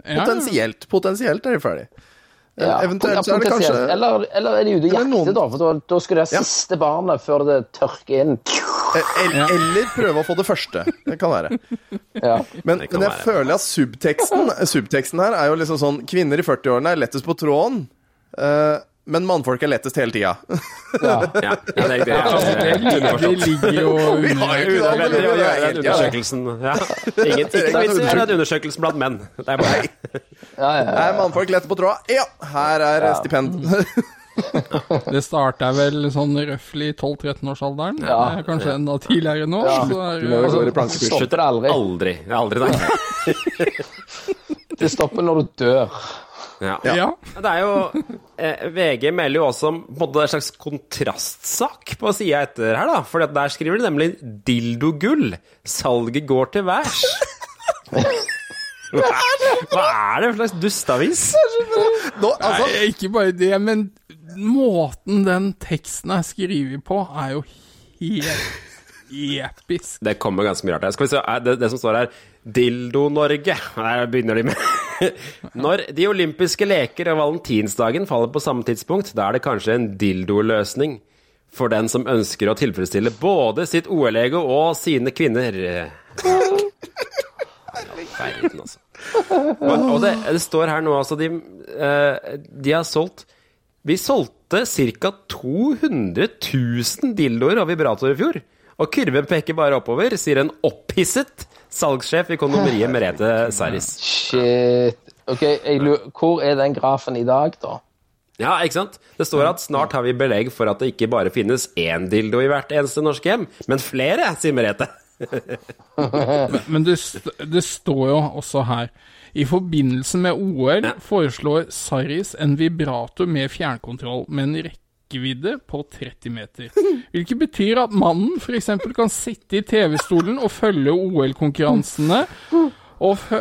Potensielt. Potensielt er de ferdig. Ja, Eventuelt så er det kanskje eller, eller er de ute og jakter, noen- da? For da, da skal det ha siste barnet før det tørker inn. Eller, Eller prøve å få det første. Det kan være. Ja. Men, kan men jeg være. føler at subteksten, subteksten her er jo liksom sånn Kvinner i 40-årene er lettest på tråden, eh, men mannfolk er lettest hele tida. Ja, ja, det, er det, Altså, det, ligger, det jo Vi har jo ikke det vi er undersøkelsen. Ja. Ingen, ikke noe vits i å undersøkelsen blant menn. Det er bare Ja, ja, ja. Er mannfolk lette på tråda? Ja, her er stipend. Det starta vel sånn røftlig 12-13-årsalderen. Ja. Det Kanskje enda tidligere nå. Ja. Så er, det- det plankekurs. Stopper det aldri. aldri. Aldri, nei. Det stopper når du dør. Ja. ja. Det er jo eh, VG melder jo også om på en måte en slags kontrastsak på sida etter her, da. For der skriver de nemlig 'dildogull'. Salget går til værs. Hva, hva er det for slags dustavis? Nå, altså, Nei, ikke bare det, men måten den teksten er skrevet på, er jo helt episk. Det kommer ganske mye rart her. Skal vi se, det, det som står her Dildo-Norge. Her begynner de med. Når de olympiske leker og valentinsdagen faller på samme tidspunkt, da er det kanskje en dildo-løsning for den som ønsker å tilfredsstille både sitt OL-ego og sine kvinner. Verden, altså. Og det, det står her nå, altså De, eh, de har solgt Vi solgte ca. 200 000 dildoer og vibratorer i fjor. Og kurven peker bare oppover, sier en opphisset salgssjef i kondomeriet Merete Saris. Shit. Ok, jeg lurer, Hvor er den grafen i dag, da? Ja, ikke sant? Det står at snart har vi belegg for at det ikke bare finnes én dildo i hvert eneste norske hjem, men flere, sier Merete. Men det, st det står jo også her I forbindelse med OL Ja. foreslår Saris en vibrator med fjernkontroll med en rekkevidde på 30 meter. Hvilket betyr at mannen f.eks. kan sitte i TV-stolen og følge OL-konkurransene. Og, øh,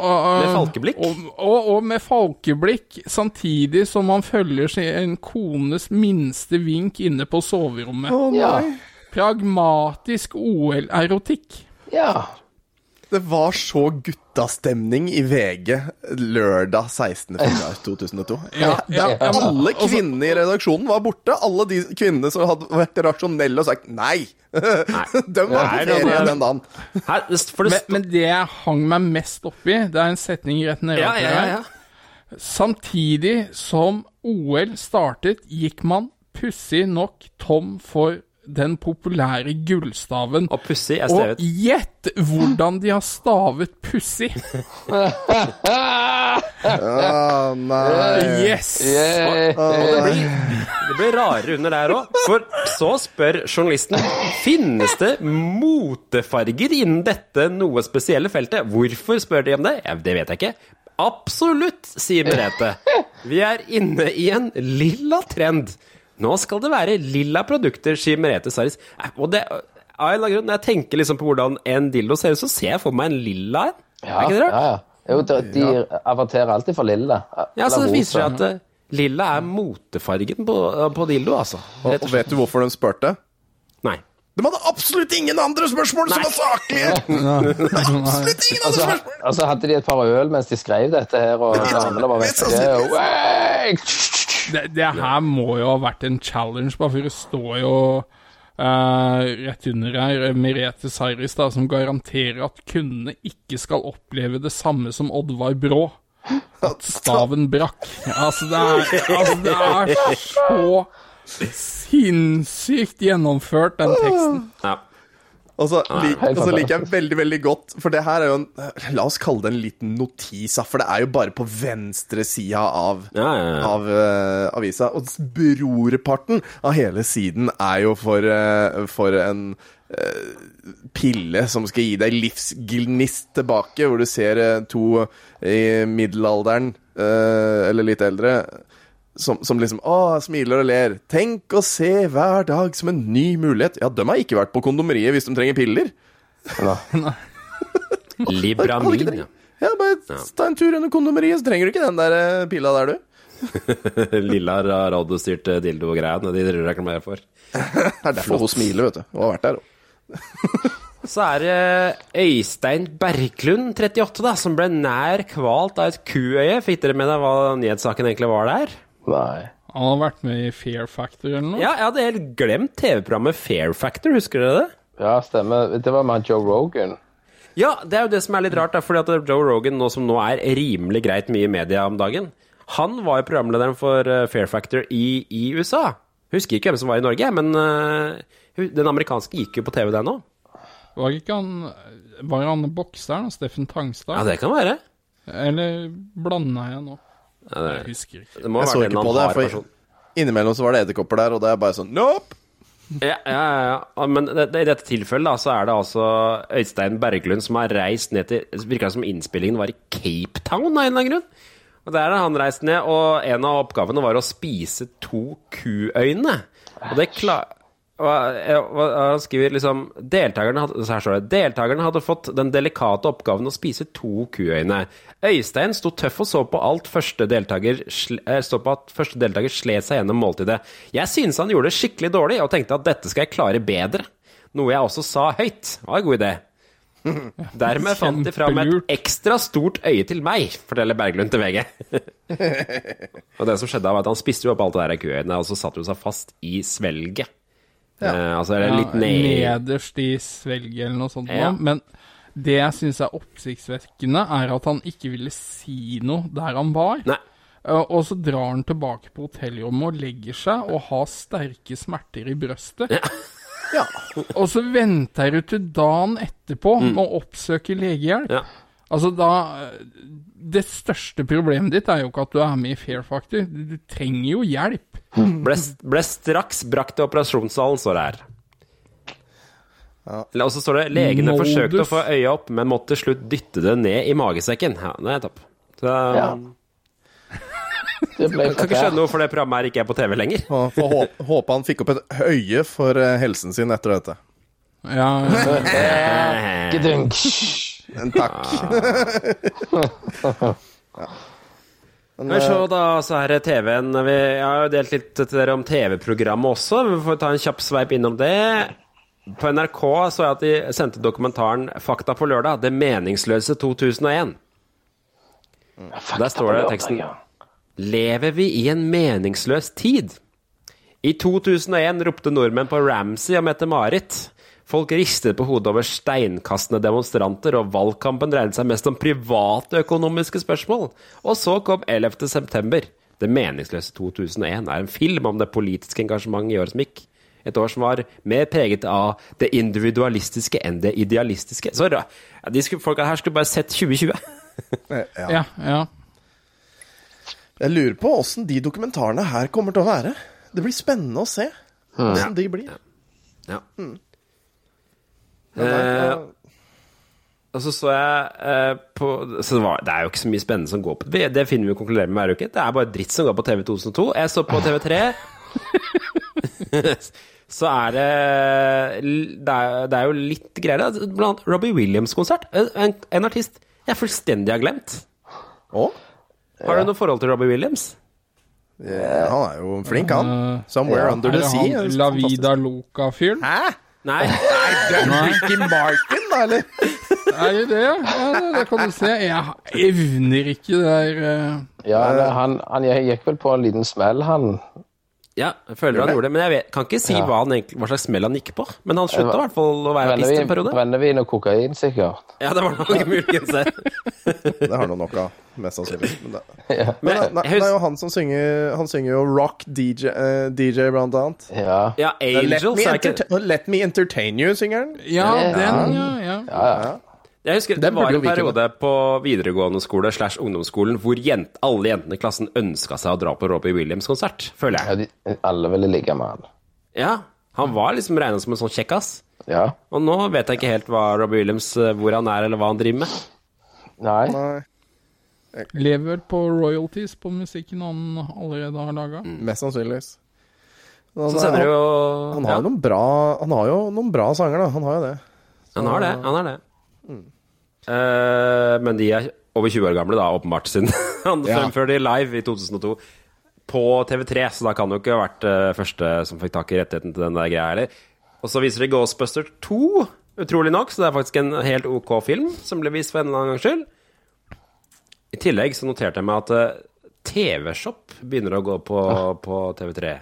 og, øh, Med falkeblikk? Og, og, og med falkeblikk, samtidig som han følger sin kones minste vink inne på soverommet. Ja. Pragmatisk OL-erotikk. ja. det var så guttastemning i VG lørdag 16. februar 2002. Ja, ja, ja, Alle kvinnene i redaksjonen var borte. Alle de kvinnene som hadde vært rasjonelle og sagt nei. De var på Nei, det ferie den dagen. Her, det, for det Men, men det jeg hang meg mest opp i, det er en setning rett ned ja, ja, ja, ja. Samtidig som OL startet, gikk man pussig nok tom for den populære gullstaven. Og pussig er Og gjett hvordan de har stavet pussig! oh, nei. Yes! Yeah. Og det blir, det blir rarere under der òg. For så spør journalisten Finnes det motefarger innen dette noe spesielle feltet. Hvorfor spør de om det? Ja, det vet jeg ikke. Absolutt, sier Merete. Vi er inne i en lilla trend. Nå skal det være lilla produkter, sier Merete Saris. Eh, Og det, av en grunn, når jeg tenker liksom på hvordan en dildo ser ut, så ser jeg for meg en lilla en. Ja, er ikke det rart? ja. Jo, de, de averterer alltid for lilla. Ja, så det viser seg at eh, lilla er motefargen på, på dildo, altså. Og, og vet du hvorfor de spurte? Nei. De hadde absolutt ingen andre spørsmål som var saklige! Absolutt ingen andre Altså, spørsmål! altså Hadde de et par øl mens de skrev dette her, og damene var vekke! Det, det her må jo ha vært en challenge, bare for det står jo Uh, rett under her Merete Sairis, da, som garanterer at kundene ikke skal oppleve det samme som Oddvar Brå. At staven brakk. Altså, det er, altså, det er så sinnssykt gjennomført, den teksten. Ja. Og så lik, liker jeg veldig, veldig godt For det her er jo en La oss kalle det en liten notis, for det er jo bare på venstre sida av, Ja, ja, ja. av uh, avisa. Og brorparten av hele siden er jo for, uh, for en eh, pille som skal gi deg livsgnist tilbake, hvor du ser to i middelalderen, eller litt eldre, som, som liksom Å, smiler og ler. Tenk å se hver dag som en ny mulighet. Ja, de har ikke vært på kondomeriet hvis de trenger piller. Libramin, ja. Ja, bare ta en tur under kondomeriet, så trenger du ikke den der eh, pila der, du. Lilla radiostyrt eh, dildo-greiene de reklamerer for. Det er derfor hun smiler, vet du. Hun har vært der hun. Så er det Øystein Berglund, 38, da, som ble nær kvalt av et kuøye. Fikk dere med deg hva nyhetssaken egentlig var der? Nei. Han har vært med i Fair Factor eller noe? Ja, jeg hadde helt glemt TV-programmet Fair Factor, husker dere det? Ja, stemmer. Det var med Joe Rogan. Ja, det er jo det som er litt rart, da, fordi at Joe Rogan, nå som nå er rimelig greit mye i media om dagen, han var jo programlederen for eh, Fair Factor i, i USA. Husker ikke hvem som var i Norge, men uh, den amerikanske gikk jo på TV, der nå. Var ikke han Var han bokseren? Steffen Tangstad? Ja, det kan være. Eller blanda jeg nå? Jeg husker ikke. det må Jeg ha så vært en ikke eller på annen det, hard person. innimellom så var det edderkopper der, og det er bare sånn Nope! Ja, ja, ja, ja. Men det, det, i dette tilfellet da, så er det altså Øystein Berglund som har reist ned til Det virka som innspillingen var i Cape Town av en eller annen grunn. Og Der har han reist ned, og en av oppgavene var å spise to kuøyne. Og det klar... Og, han skriver liksom deltakerne hadde, deltakerne hadde fått den delikate oppgaven å spise to kuøyne. Øystein sto tøff og så på alt første deltaker, eh, så på at første deltaker slet seg gjennom måltidet. Jeg synes han gjorde det skikkelig dårlig, og tenkte at dette skal jeg klare bedre. Noe jeg også sa høyt. Det var en god idé. Dermed fant de fram et ekstra stort øye til meg, forteller Berglund til VG. og det som skjedde, var at han spiste jo opp alt det der kuøyene, og så satte hun seg fast i svelget. Eh, altså eller litt ned Nederst i svelget eller noe sånt. Ja. Men det jeg syns er oppsiktsvekkende, er at han ikke ville si noe der han var. Nei. Eh, Og så drar han tilbake på hotellrommet og legger seg og har sterke smerter i brøstet. Ja. Og så venter du til dagen etterpå med å oppsøke legehjelp. Ja. Altså da Det største problemet ditt er jo ikke at du er med i Fair Factor. Du, du trenger jo hjelp. Ble, ble straks brakt til operasjonssalen, står det her. Og så står det legene Modus. forsøkte å få øya opp, men måtte til slutt dytte det ned i magesekken. Ja, det er topp. Så, Ja. Det Jeg kan ikke skjønne hvorfor det programmet her ikke er på TV lenger. Får håpe, håpe han fikk opp et øye for eh, helsen sin etter dette. Ja, Gedunk. En takk. Men så da, så er det TV-en vi, Jeg har jo delt litt til dere om TV-programmet også. Vi får ta en kjapp sveip innom det. På NRK så jeg at de sendte dokumentaren 'Fakta på lørdag'. Det meningsløse 2001. Der står det i teksten Lever vi i en meningsløs tid? I 2001 ropte nordmenn på Ramsay og Mette-Marit. Folk ristet på hodet over steinkastende demonstranter, og valgkampen dreide seg mest om private økonomiske spørsmål. Og så kom 11. september. Det meningsløse 2001 er en film om det politiske engasjementet i året som gikk. Et år som var mer preget av det individualistiske enn det idealistiske. Så ja, de skulle, folka her skulle bare sett 2020. Ja. ja, ja. Jeg lurer på åssen de dokumentarene her kommer til å være. Det blir spennende å se åssen de blir. Ja. ja. Eh, da- Og så så jeg eh, på Så det, var, det er jo ikke så mye spennende som går på Det, det finner vi jo konkluderer med hver uke. Det er bare dritt som går på TV 2002. Jeg så på TV3. så er det det er, det er jo litt greier. da. Blant annet Robbie Williams-konsert. En, en artist jeg fullstendig har glemt. Å? Har du noe forhold til Robbie Williams? Ja, han er jo flink, han. Somewhere Under Er the det Sea. han La Vida Loca-fyren? Hæ? Nei. nei det er Ricky Martin, da, eller? Er det det? Ja, det, det kan du se. Jeg evner ikke det der uh... Ja, han, han gikk vel på en liten smell, han. Ja, jeg føler han gjorde det. Men jeg vet, kan ikke si hva, han egentlig, hva slags smell han gikk på. Men han slutta i hvert fall å være artist en Brennevin, periode. brennevin og kokain, sikkert. Ja, det var nok muligens det. Det har han nok av, mest sannsynlig. Men, det. Ja. men Men nei, jeg det er jo han som synger Han synger jo rock DJ, uh, DJ blant annet. Ja. Ja, Let me, Let me entertain you, synger han. Ja, Ja. den, ja. ja. ja, ja. Jeg husker Det var en periode på videregående skole slash ungdomsskolen hvor jent, alle jentene i klassen ønska seg å dra på Robbie Williams-konsert, føler ja jeg. de, alle ville ligge med han. Ja, Han var liksom regna som en sånn kjekkas. Ja. Og nå vet jeg ikke helt hva Robbie Williams, eh, hvor han er, eller hva han driver med. Nei. Nei, Lever på royalties på musikken han allerede har laga. mest sannsynligvis. Så sender han, jo han har ja, jo noen bra Han har jo noen bra sanger, da. Han har jo det. Han har det. Han har det. Eh, men de er over 20 år gamle, da, åpenbart, siden han Ja. fremførte de live i 2002 på TV3, så da kan det jo ikke ha vært uh, første som fikk tak i rettigheten til den der greia heller. Og så viser de Ghostbuster 2, utrolig nok, så det er faktisk en helt OK film som ble vist for en eller annen gangs skyld. I tillegg så noterte jeg meg at eh, TV-Shop begynner å gå på, på TV3.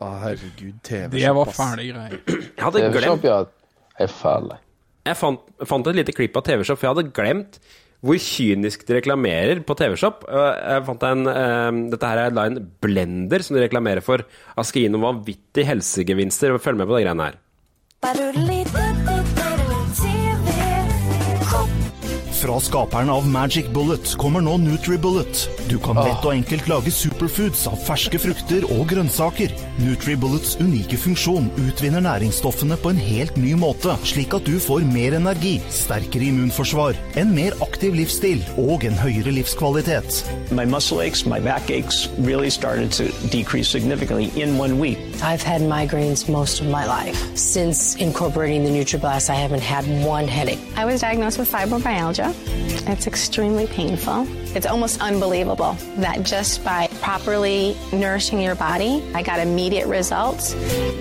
Å, herregud, TV-Shop. Det var fæle greier. Jeg hadde glemt TV-shop, ja. Er. Jeg fant, fant et lite klipp av TV-Shop, for jeg hadde glemt hvor kynisk de reklamerer på TV-Shop. Jeg fant en, eh, Dette her er en blender som de reklamerer for. Jeg skal gi noen vanvittige helsegevinster. Følg med på de greiene her. Fra skaperen av Magic Bullet kommer nå NutriBullet. Du kan lett og enkelt lage superfoods av ferske frukter og grønnsaker. NutriBullets unike funksjon utvinner næringsstoffene på en helt ny måte, slik at du får mer energi, sterkere immunforsvar, en mer aktiv livsstil og en høyere livskvalitet. My muscle aches, my back aches really started to decrease significantly in one week. I've had migraines most of my life. Since incorporating the NutriBlast, I haven't had one headache. I was diagnosed with fibromyalgia. It's extremely painful. It's almost unbelievable that just by properly nourishing your body, I got immediate results.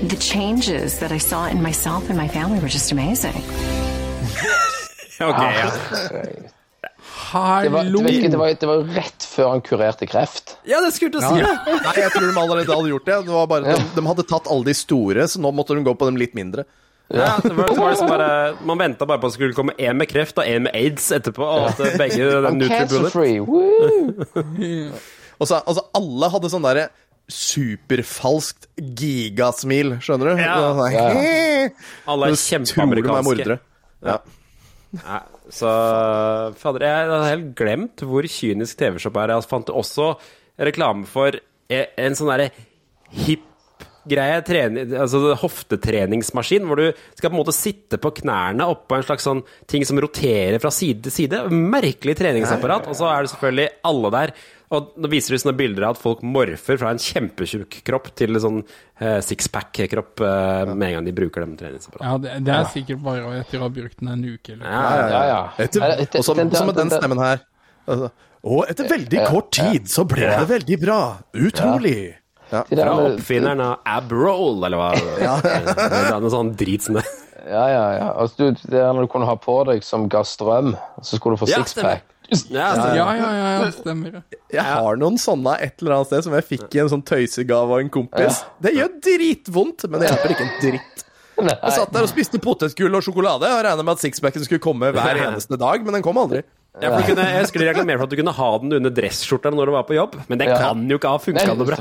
The changes that I saw in myself and my family were just amazing. okay, ja. Det var, det, var, ikke- det, var, det var rett før han kurerte kreft. Ja, det skulle du si! ja. Nei, jeg tror de allerede hadde gjort det. det var bare, de, de hadde tatt alle de store, så nå måtte de gå på dem litt mindre. Ja, det var, det var liksom bare, man venta bare på at det skulle komme én med kreft og én med aids etterpå. Og at begge Og så, altså, alle hadde sånn derre superfalskt gigasmil, skjønner du? Ja. Sånn, Ja. Alle er er kjempeamerikanske. Ja. Ja. Så Fader, jeg hadde helt glemt hvor kynisk TV-shop er. Jeg fant også reklame for e- en sånn derre hipp greie, trening, altså hoftetreningsmaskin, hvor du skal på en måte sitte på knærne oppå en slags sånn ting som roterer fra side til side. Merkelig treningsapparat. Og så er det selvfølgelig alle der. Og nå viser de sånne bilder av at folk morfer fra en kjempetjukk kropp til en sånn eh, sixpack-kropp eh, med en gang de bruker dem treningsapparatet. Ja, det, det er sikkert bare etter å ha brukt den en uke eller Ja, Ja, ja. Etter, og så og så med den stemmen her. Altså, og etter veldig kort tid så ble det veldig bra. Utrolig. Ja. De Fra oppfinneren av Abroll, eller hva? ja. Det er noe sånn drit som det. Ja, ja, ja. Altså, du, det er når du kunne ha på deg som ga strøm, så skulle du få Ja, sixpack. Ja, Ja, ja, ja, ja, stemmer. Jeg har noen sånne et eller annet sted som jeg fikk i en sånn tøysegave av en kompis. Det gjør dritvondt, men det hjelper ikke en dritt. Jeg satt der og spiste potetgull og sjokolade og regna med at sixpacken skulle komme hver eneste dag, men den kom aldri. Ja, for du kunne, jeg skulle reklamere for at du kunne ha den under dressskjorta når du var på jobb, men det Ja. kan jo ikke ha funka noe bra.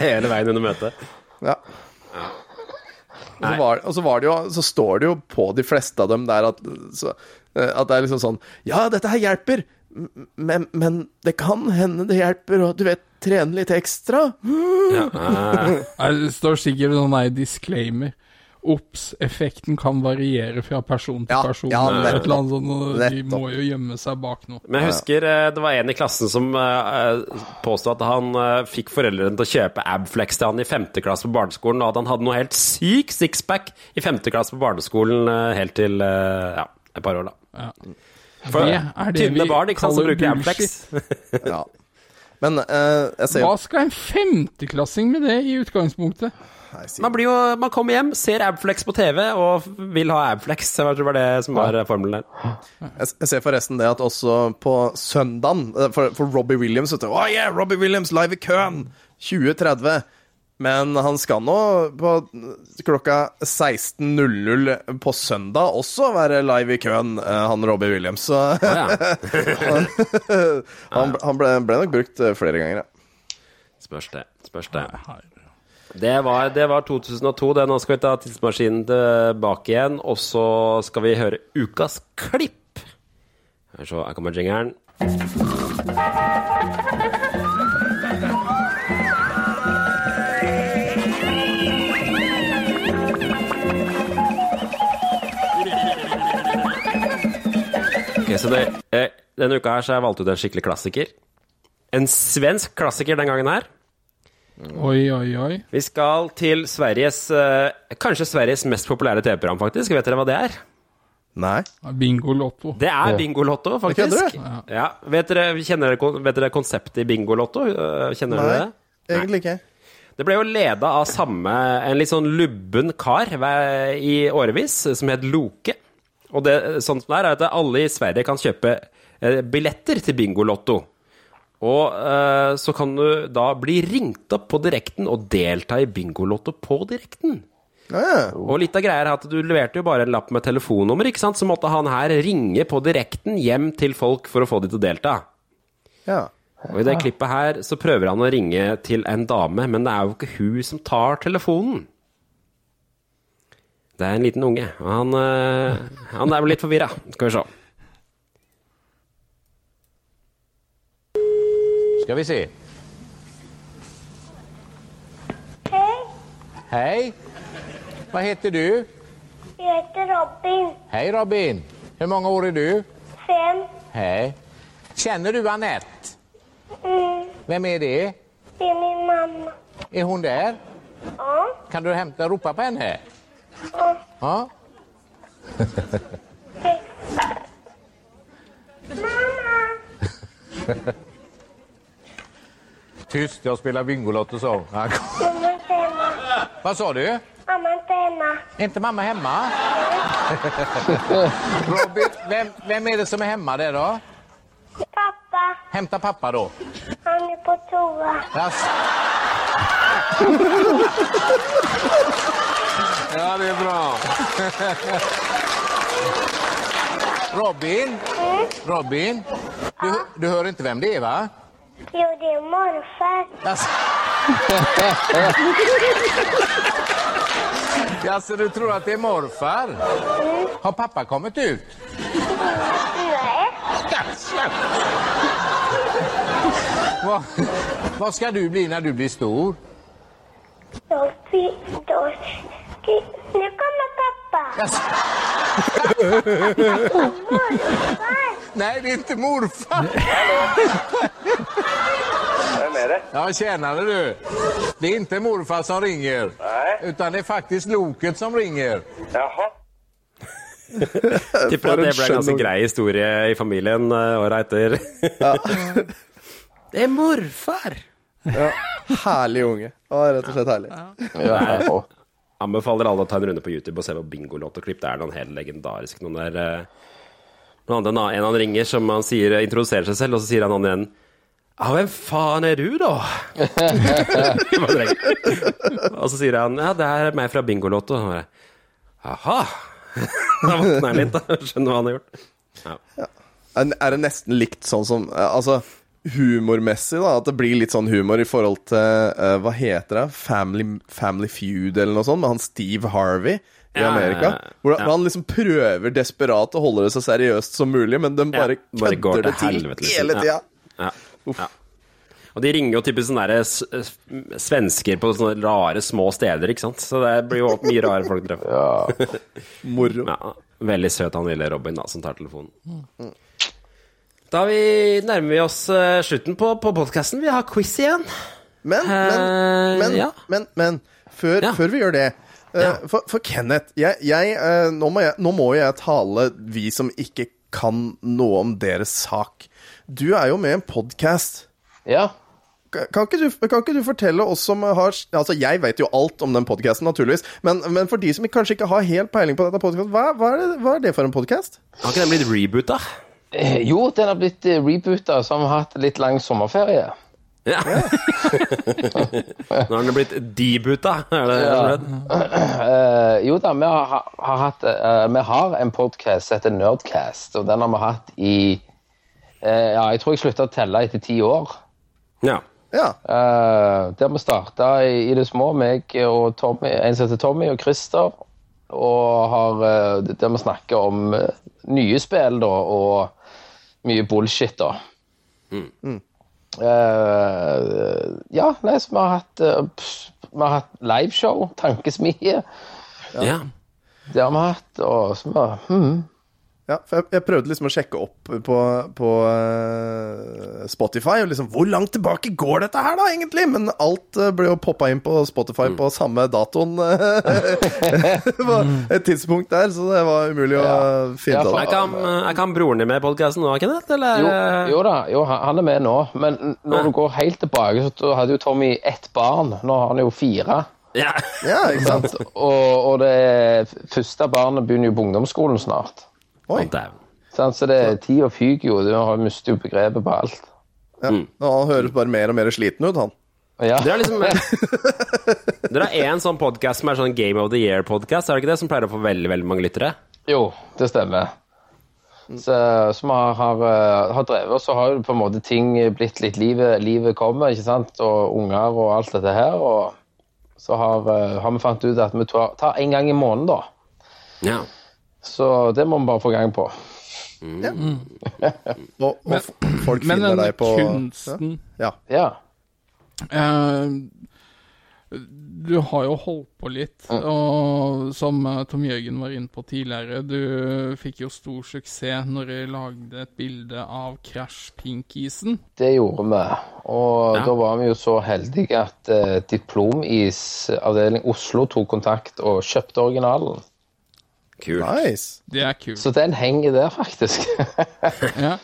Hele veien under møtet. Ja. Og så, var, og så, var det jo, så står det jo på de fleste av dem der at, så, eh, at det er liksom sånn Ja, dette her hjelper, men, men det kan hende det hjelper og du vet, trene litt ekstra. Ja, Det står sikkert sånn nei, disclaimer. Ops, effekten kan variere fra person til Ja, person. ja, eller et eller annet sånt, og de må jo gjemme seg bak noe. Men jeg husker eh, det var en i klassen som eh, påstod at han eh, fikk foreldrene til å kjøpe Abflex til han i femte klasse på barneskolen, og at han hadde noe helt syk sixpack i femte klasse på barneskolen helt til ja, et par år, da. Ja. For Det er det tynne barn ikke sant, som bruker Abflex. Ja. Men uh, jeg ser Hva skal en femteklassing med det i utgangspunktet? Man, blir jo, man kommer hjem, ser Abflex på TV og vil ha Abflex. Jeg tror det var det som var eh, formelen der. Jeg ser forresten det at også på søndagen eh, For, for Robbie Williams vet du, oh yeah, Robbie Williams live i køen 2030 Men han skal nå på klokka 16.00 på søndag også være live i køen, eh, han Robbie Williams. Så han, han, han ble, ble nok brukt eh, flere ganger, ja. Spørs det. Spørs det. Det var, det var 2002. Det. Nå skal vi ta tidsmaskinen tilbake igjen, og så skal vi høre ukas klipp. Her så, kommer jingeren. Ok, så det, eh, Denne uka her så har jeg valgt ut en skikkelig klassiker. En svensk klassiker den gangen her. Oi, oi, oi. Vi skal til Sveriges eh, Kanskje Sveriges mest populære TV-program, faktisk. Vet dere hva det er? Nei. Bingolotto. Det er Bingolotto, faktisk. Ja. Ja. Vet dere, kjenner dere, vet dere konseptet i Bingolotto? Kjenner Kjenner dere det? Egentlig ikke. Det ble jo leda av samme En litt sånn lubben kar i årevis, som het Loke. Og det sånn som det er, er at alle i Sverige kan kjøpe eh, billetter til Bingolotto. Og eh, så kan du da bli ringt opp på direkten og delta i Bingolotto på direkten. Og litt av greia er at du leverte jo bare en lapp med telefonnummer, ikke sant? Så måtte han her ringe på direkten hjem til folk for å få de til å delta. Ja. Og i det klippet her så prøver han å ringe til en dame, men det er jo ikke hun som tar telefonen. Det er en liten unge, han, øh, han er vel litt forvirra. Skal vi se. Ska vi se. Hei. Hei. Hva heter du? Jeg heter Robin. Hei, Robin. Hvor mange år er du? Fem. Hei. Kjenner du Annette? Mm. Vem er det? Det er min mamma. Er hun der? Ja. Kan du hente og ropa på henne? Ja. Ja. Tyst, jag spelar Bingolotto så. Mamma är inte hemma. Vad sa du? Mamma är inte hemma. Är inte mamma hemma? Robin, vem, vem är det som är hemma där då? Pappa, Hämta pappa då. han är på toa. Jaså? Ja, det är bra. Robin? Robin? Du, du hör inte vem det är va? Jo, det er morfar. Jaså? Jaså, du tror at det er morfar? Mm. Har pappa kommet ut? Nei. Vad, hva skal du bli når du blir stor? Da vi- nu kommer pappa. Nej, det är inte morfar. Vem är det? Ja, tjänare du. Det är inte morfar som ringer. Nej. Utan det är faktiskt Loket som ringer. Jaha. Tipper at det ble en ganske grei historie i familien året åra etter. det er morfar! Ja. Herlig unge. Å, rett og slett herlig. Nei, anbefaler alle å ta en runde på YouTube og se på Bingolotto-klipp. Det er noen helt legendariske noen der eh, noen andre, En han ringer som han sier, introduserer seg selv, og så sier han igjen Ja, hvem faen er du, da? Og så sier han Ja, det er meg fra Bingolotto. Og bare Jaha. da våkner han litt, da. Skjønner hva han har gjort. Ja. Er, er det nesten likt sånn som eh, Altså humormessig, da? At det blir litt sånn humor i forhold til uh, Hva heter det? Family, Family Feud eller noe sånt, med han Steve Harvey i Amerika. ja, ja. Hvor Ja. han liksom prøver desperat å holde det så seriøst som mulig, men de bare, Bare går kødder det til til helvete, liksom. hele tida. Ja. Ja. Ja. Og de ringer jo typisk sånne svensker på sånne rare små steder, ikke sant. Så det blir jo mye rare folk treffer Ja, Moro. Ja, veldig søt han lille Robin da, som tar telefonen. Da vi nærmer vi oss eh, slutten på, på podkasten. Vi har quiz igjen. Men, men, Eh, men, ja. men, men før, før vi gjør det eh, for, for Kenneth, jeg, jeg, nå, må jeg, nå må jeg tale vi som ikke kan noe om deres sak. Du er jo med i en podkast. Ja. Kan ikke, du, kan ikke du fortelle oss som har Altså, jeg vet jo alt om den podkasten, naturligvis. Men, men for de som kanskje ikke har helt peiling på dette podkastet, hva, hva, er det- hva er det for en podkast? Har ikke den blitt reboota? Eh, Jo, den har blitt eh, reboota, så har vi hatt litt lang sommerferie. Ja. Nå har den blitt debuta, er det Ja. Eh, jo da, vi har, har hatt uh, Vi har en podkast som heter Nerdcast, og den har vi hatt i uh, Ja, jeg tror jeg slutta å telle etter ti år. Ja. Eh, der vi starta i, i det små, meg og Tommy, en som heter Tommy og Christer. Og har, der vi snakker om nye spill, da, og mye bullshit, da. Uh, ja, nei, så vi har hatt uh, Vi har hatt liveshow, Tankesmie. Ja. Det har vi hatt, og så vi hmm. Ja, for jeg, jeg prøvde liksom å sjekke opp på, på uh, Spotify, og liksom Hvor langt tilbake går dette her, da, egentlig? Men alt uh, ble jo poppa inn på Spotify på samme datoen. det var et tidspunkt der, så det var umulig å finne Er det. ikke han, er ikke broren din med i podkasten nå, Kenneth? Eller? Jo, jo da, jo, han er med nå. Men når du går helt tilbake, så hadde jo Tommy ett barn. Nå har han jo fire. Ja, ikke sant? og, og det første barnet begynner jo på ungdomsskolen snart. Oi. Sånn, så det tida fyker jo. Du har mistet jo begrepet på alt. Ja. mm. han høres bare mer og mer sliten ut, han. Ja. Dere har liksom Dere har én sånn podkast som er sånn Game of the Year-podkast, er det ikke det? Som pleier å få veldig veldig mange lyttere? Jo, det stemmer. Så, som har, har, eh, har drevet, og så har jo på en måte ting blitt litt Livet, livet kommer, ikke sant? Og unger og alt dette her. Og så har, eh, har vi fant ut at vi tar, en gang i måneden, da. Ja. Så det må vi bare få gang på. Ja. Og, og men, folk finner deg på kunsten Ja. Ja. Uh, du har jo holdt på litt, og som eh, Tom Jørgen var inne på tidligere, du fikk jo stor suksess når du lagde et bilde av Crash Pink-isen. Det gjorde vi. Og Ja. da var vi jo så heldige at uh, Diplomis avdeling Oslo tok kontakt og kjøpte originalen. Kult. Nice. Det er kult. Så den henger der, faktisk. ja.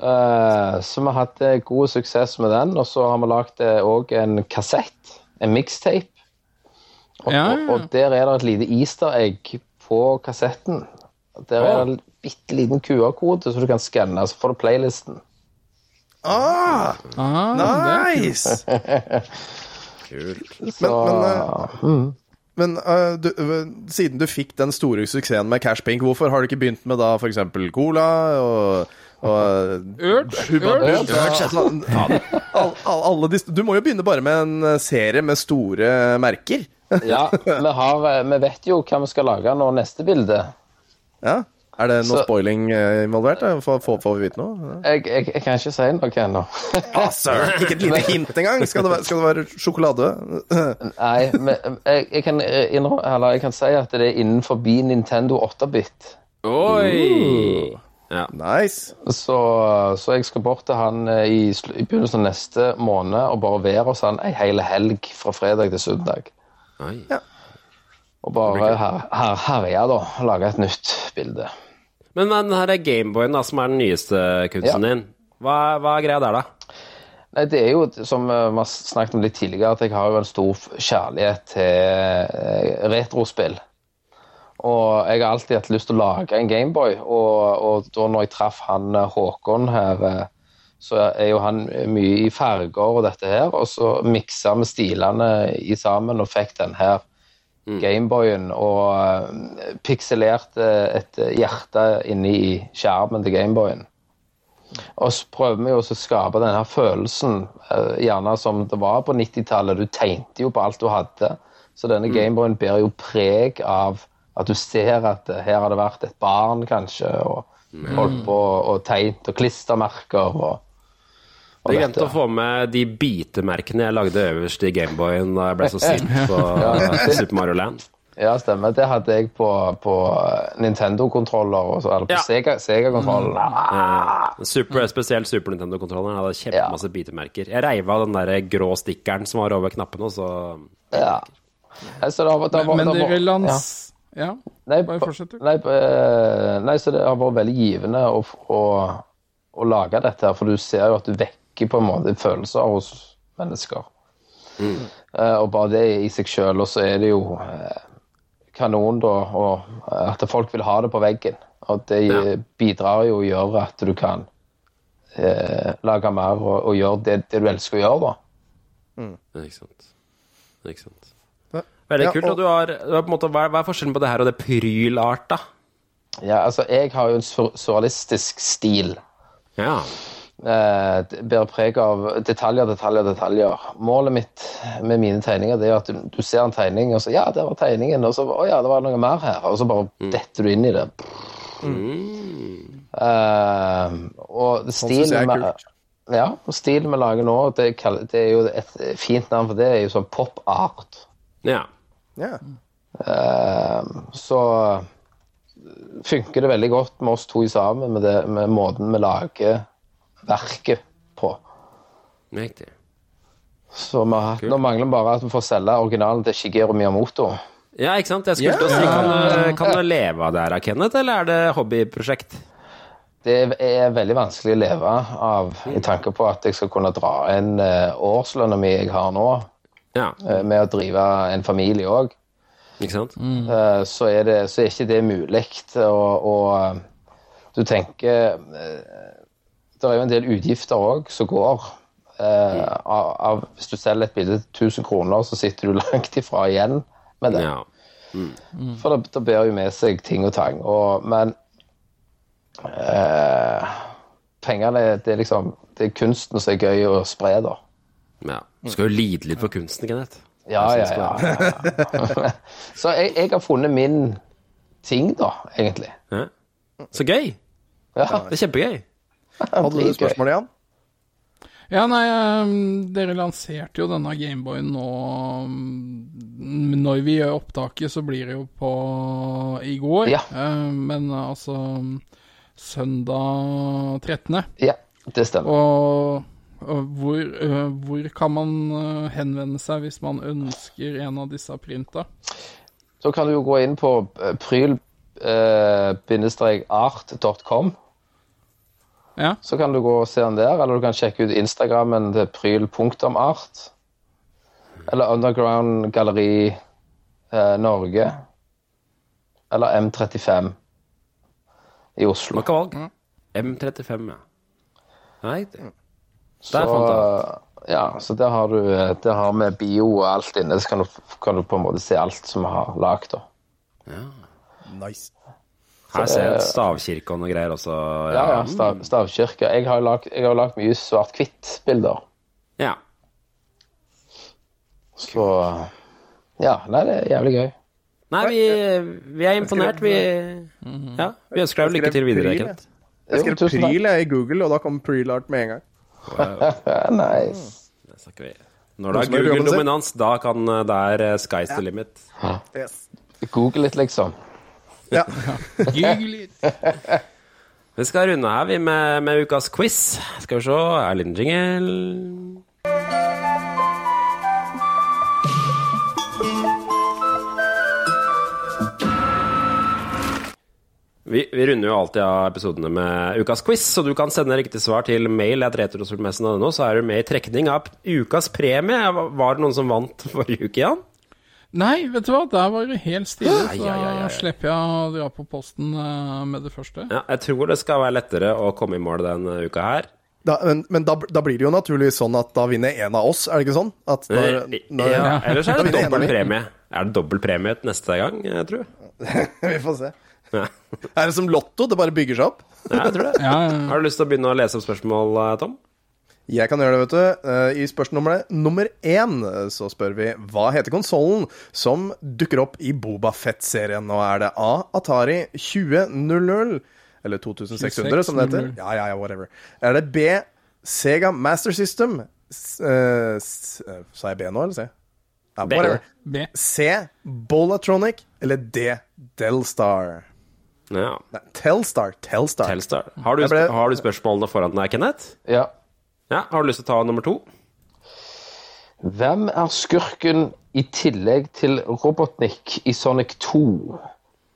uh, så vi har hatt eh, god suksess med den, og så har vi lagd òg en kassett, en mixtape. Og, Ja, ja, og, ja. og der er det et lite easter egg på kassetten. Der er det en bitte liten QR-kode, så du kan skanne, så får du playlisten. Ah, Ah, nice! Kult. Så Men, men, mm. Men uh, du, uh, siden du fikk den store suksessen med Cash Pink, hvorfor har du ikke begynt med da f.eks. Cola og, og Urge, Hubba Urge. Bubba, all, all, alle disse, Du må jo begynne bare med en serie med store merker. Ja, vi, har, eh, vi vet jo hva vi skal lage nå neste bilde. Ja. Er det noe Så- spoiling øh, involvert? Får, får, får vi vite noe? Jeg, jeg, jeg kan ikke si noe ennå. Ah! Ikke et lite hint engang? Skal det være, skal det være sjokolade? Nei, men jeg, jeg, kan, innrømme, eller jeg kan si at det er innenfor Nintendo 8-bit. Oi! Ja. Nice. Så, så jeg skal bort til han eh, i, i begynnelsen av neste måned og bare være hos han ei hel helg fra fredag til søndag. Oi. Og bare her, her, herje, da. Lage et nytt bilde. Men den her Gameboyen, da, som er den nyeste kunsten din, hva, hva er greia der, da? Nei, det er jo, som vi har snakket om litt tidligere, at jeg har jo en stor kjærlighet til eh, retrospill. Og jeg har alltid hatt lyst til å lage en Gameboy, og, og da når jeg traff han eh, Håkon her, eh, så er jo han mye i farger og dette her, og så miksa vi stilene i sammen og fikk den her Gameboyen og eh, pikselerte et hjerte inni skjermen til Gameboyen. Og så prøver vi jo å skape denne følelsen, eh, gjerne som det var på 90-tallet. Du tegnte jo på alt du hadde. Så denne Gameboyen bærer jo preg av at du ser at eh, her har det vært et barn, kanskje, og holdt på og tegne og klistremerker og Jeg glemte å få med de bitemerkene jeg lagde øverst i Gameboyen da jeg ble så sint på Super Mario Land. Ja, stemmer. Det hadde jeg på, på Nintendo-kontroller, eller på Ja. Sega- Sega mm. Eh, super, spesielt Super Nintendo-kontrolleren hadde kjempemasse bitemerker. Jeg reiv av den der grå stikkeren som var over knappene, og så Ja. Altså, det har, det har, Men, men det vil dere ja. lans... Ja, Nei, fortsett du. Nei, eh, nei, så det har vært veldig givende å, å, å lage dette, her, for du ser jo at du vekker på en måte følelser hos mennesker. Eh, og bare det i seg sjøl, og så er det jo eh, kanon, da, og eh, at folk vil ha det på veggen. Og det Ja. bidrar jo å gjøre at du kan eh, lage mer og, og gjøre det, det du elsker å gjøre, da. Ikke sant. Ikke sant. Veldig Ja, kult. og- Og du har, du har på en måte, hva, er, hva er forskjellen på det her og det prylarta? Ja, altså, jeg har jo en sur surrealistisk stil. Ja. Eh, det bærer preg av detaljer, detaljer, detaljer. Målet mitt med mine tegninger det er at du, du ser en tegning, og så Ja, der var tegningen. Og så Å ja, det var noe mer her. Og så bare detter du inn i det. Eh, og Sånn stilen kult. ja, og stilen vi lager nå, det, det er jo et fint navn for det, er jo sånn pop art. Ja. Yeah. Eh, så funker det veldig godt med oss to sammen, med, det, med måten vi lager verket på. Riktig. Så vi har, nå mangler vi bare at vi får selge originalen til Shigeru Miyamoto. Ja, ikke sant? Jeg skulle å si, kan, du- kan du leve av det her, Kenneth, eller er det hobbyprosjekt? Det er veldig vanskelig å leve av i tanke på at jeg skal kunne dra inn eh, årslønna mi jeg har nå, Ja. eh, med å drive en familie òg. Ikke sant? Mm. så, er det, så er ikke det mulig. Og, og eh, du tenker eh, Det er jo en del utgifter òg som går. Eh, av, av, hvis du selger et bilde til 1000 kroner, så sitter du langt ifra igjen med det. Ja. For det, det bærer jo med seg ting og tang. Og, men eh, pengene det er liksom Det er kunsten som er gøy å spre, da. Ja. Du skal jo lide litt for kunsten, Kenneth. Ja, ja, ja. ja. Så jeg, jeg har funnet min ting, da, egentlig. Ja. Så gøy! Ja. Det er kjempegøy. Hadde du spørsmål igjen? Ja, nei, eh, dere lanserte jo denne Gameboyen nå mm, Når vi gjør opptaket, så blir det jo på i går. Ja. Eh, Men altså søndag 13. Ja, det stemmer. Og, og hvor, eh, hvor kan man eh, henvende seg hvis man ønsker en av disse printa? Så kan du jo gå inn på eh, pryl-art.com. Ja. Så kan du gå og se den der, eller du kan sjekke ut Instagrammen til pryl.art. Eller Underground Galleri eh, Norge. Eller M35 i Oslo. Hva valg. M35, ja. Nei, det. Så, Der fant jeg ja, så der har du eh, der har vi bio og alt inne, så kan du, kan du på en måte se alt som vi har lagd. da. Nice. Her ser jeg stavkirke og noe greier også. Ja, ja, stav, stavkirke. Jeg har jo lagd- mye svart-hvitt-bilder. Ja. Så Ja, nei, det er jævlig gøy. Nei, vi, vi er imponert. Vi, ja, vi ønsker deg lykke til videre, Pryl, Jeg skrev pryl jeg, i Google, og da kom prylart med en gang. nice. Det snakker vi. Når det er? Google-dominans, da kan det er eh, sky's the limit. Yes. Google litt, liksom. Ja. Ljug litt. Vi skal runde her, vi, med, med ukas quiz. Skal vi se, er en jingle? Vi, vi runder jo alltid av episodene med ukas quiz, så du kan sende riktig svar til mail at retrospillmessen.no, så er du med i trekning av ukas premie. Var det noen som vant forrige uke, Jan? Nei, vet du hva, der var det helt stille, Ai, så ja, ja, ja, slipper jeg å dra på posten eh, med det første. Ja, jeg tror det skal være lettere å komme i mål denne uka her. Da, men men da, da blir det jo naturligvis sånn at da vinner en av oss, er det ikke sånn? At når, når, ja, ellers er det dobbel premie. Er det dobbel premie neste gang, jeg tror? Vi får se. Ja. Er det som Lotto? Det bare bygger seg opp? Ja, jeg tror det. Ja, ja. Har du lyst til å begynne å lese opp spørsmål, eh, Tom? Jeg kan gjøre det, vet du. Eh, I spørsmål nummer én eh, så spør vi hva heter konsollen som dukker opp i Boba Fett-serien? Nå er det A. Atari 2000, eller 2600 som det heter. Ja, ja, ja, whatever. Er det B. Sega Master System? Eh, sa jeg B nå, eller C? Ja, whatever. B. C. Bolatronic, eller D. Delstar? Ja. Nei, Telstar. Telstar. Telstar. Har du, ble- har du spørsmålene foran deg, Kenneth? Ja. Ja, Har du lyst til å ta nummer to? Hvem er skurken i tillegg til Robotnik i Sonic 2?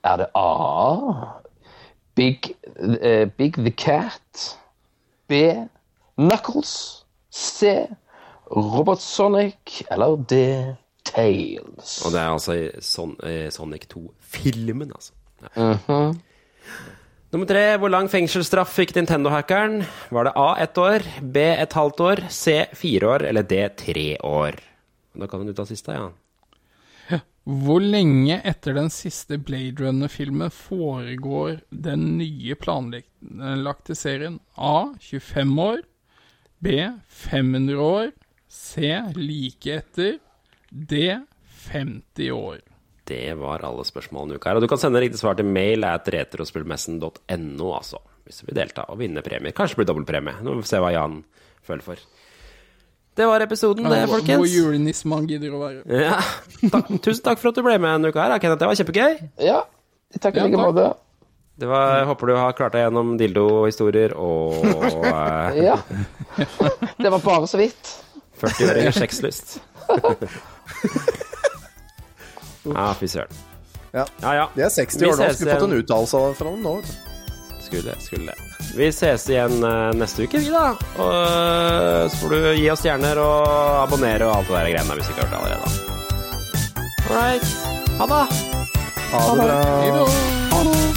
Er det A. Big, uh, Big the Cat? B. Knuckles? C. Robot Sonic? Eller D. Tails? Og det er altså Son Sonic 2-filmen, altså. Ja. Mhm. Nummer tre. Hvor lang fengselsstraff fikk Nintendo-hackeren? Var det A ett år, B et halvt år, C fire år eller D tre år? Da kan du ta siste, ja. Hvor lenge etter den siste Blade Runner-filmen foregår den nye planlagte serien? A. 25 år. B. 500 år. C. Like etter. D. 50 år. Det var alle spørsmålene i uka her. Og du kan sende riktig svar til mail at retrospillmessen.no, altså. Hvis du vil delta og vinne premier. Kanskje det blir dobbeltpremie. Nå får vi se hva Jan føler for. Det var episoden, det, folkens. Hvor folkens. julenisse man gidder å være. Ja. Takk, tusen takk for at du ble med en uke her, Kenneth. Det var kjempegøy. Ja. Takk i like måte. Det var, jeg håper du har klart deg gjennom dildohistorier og eh, Ja. Det var bare så vidt. 40-åringers sexlyst. ja, fy søren. Ja. Ja, ja. Det er 60 år nå. ses Skulle fått en uttalelse fra dem nå. Skulle det, skulle det. Vi ses igjen eh, neste uke, vi, da. Og eh, så får du gi oss stjerner og abonnere og alt det der greiene hvis du ikke har hørt det allerede. All right. Ha det. Ha det bra. Ha då.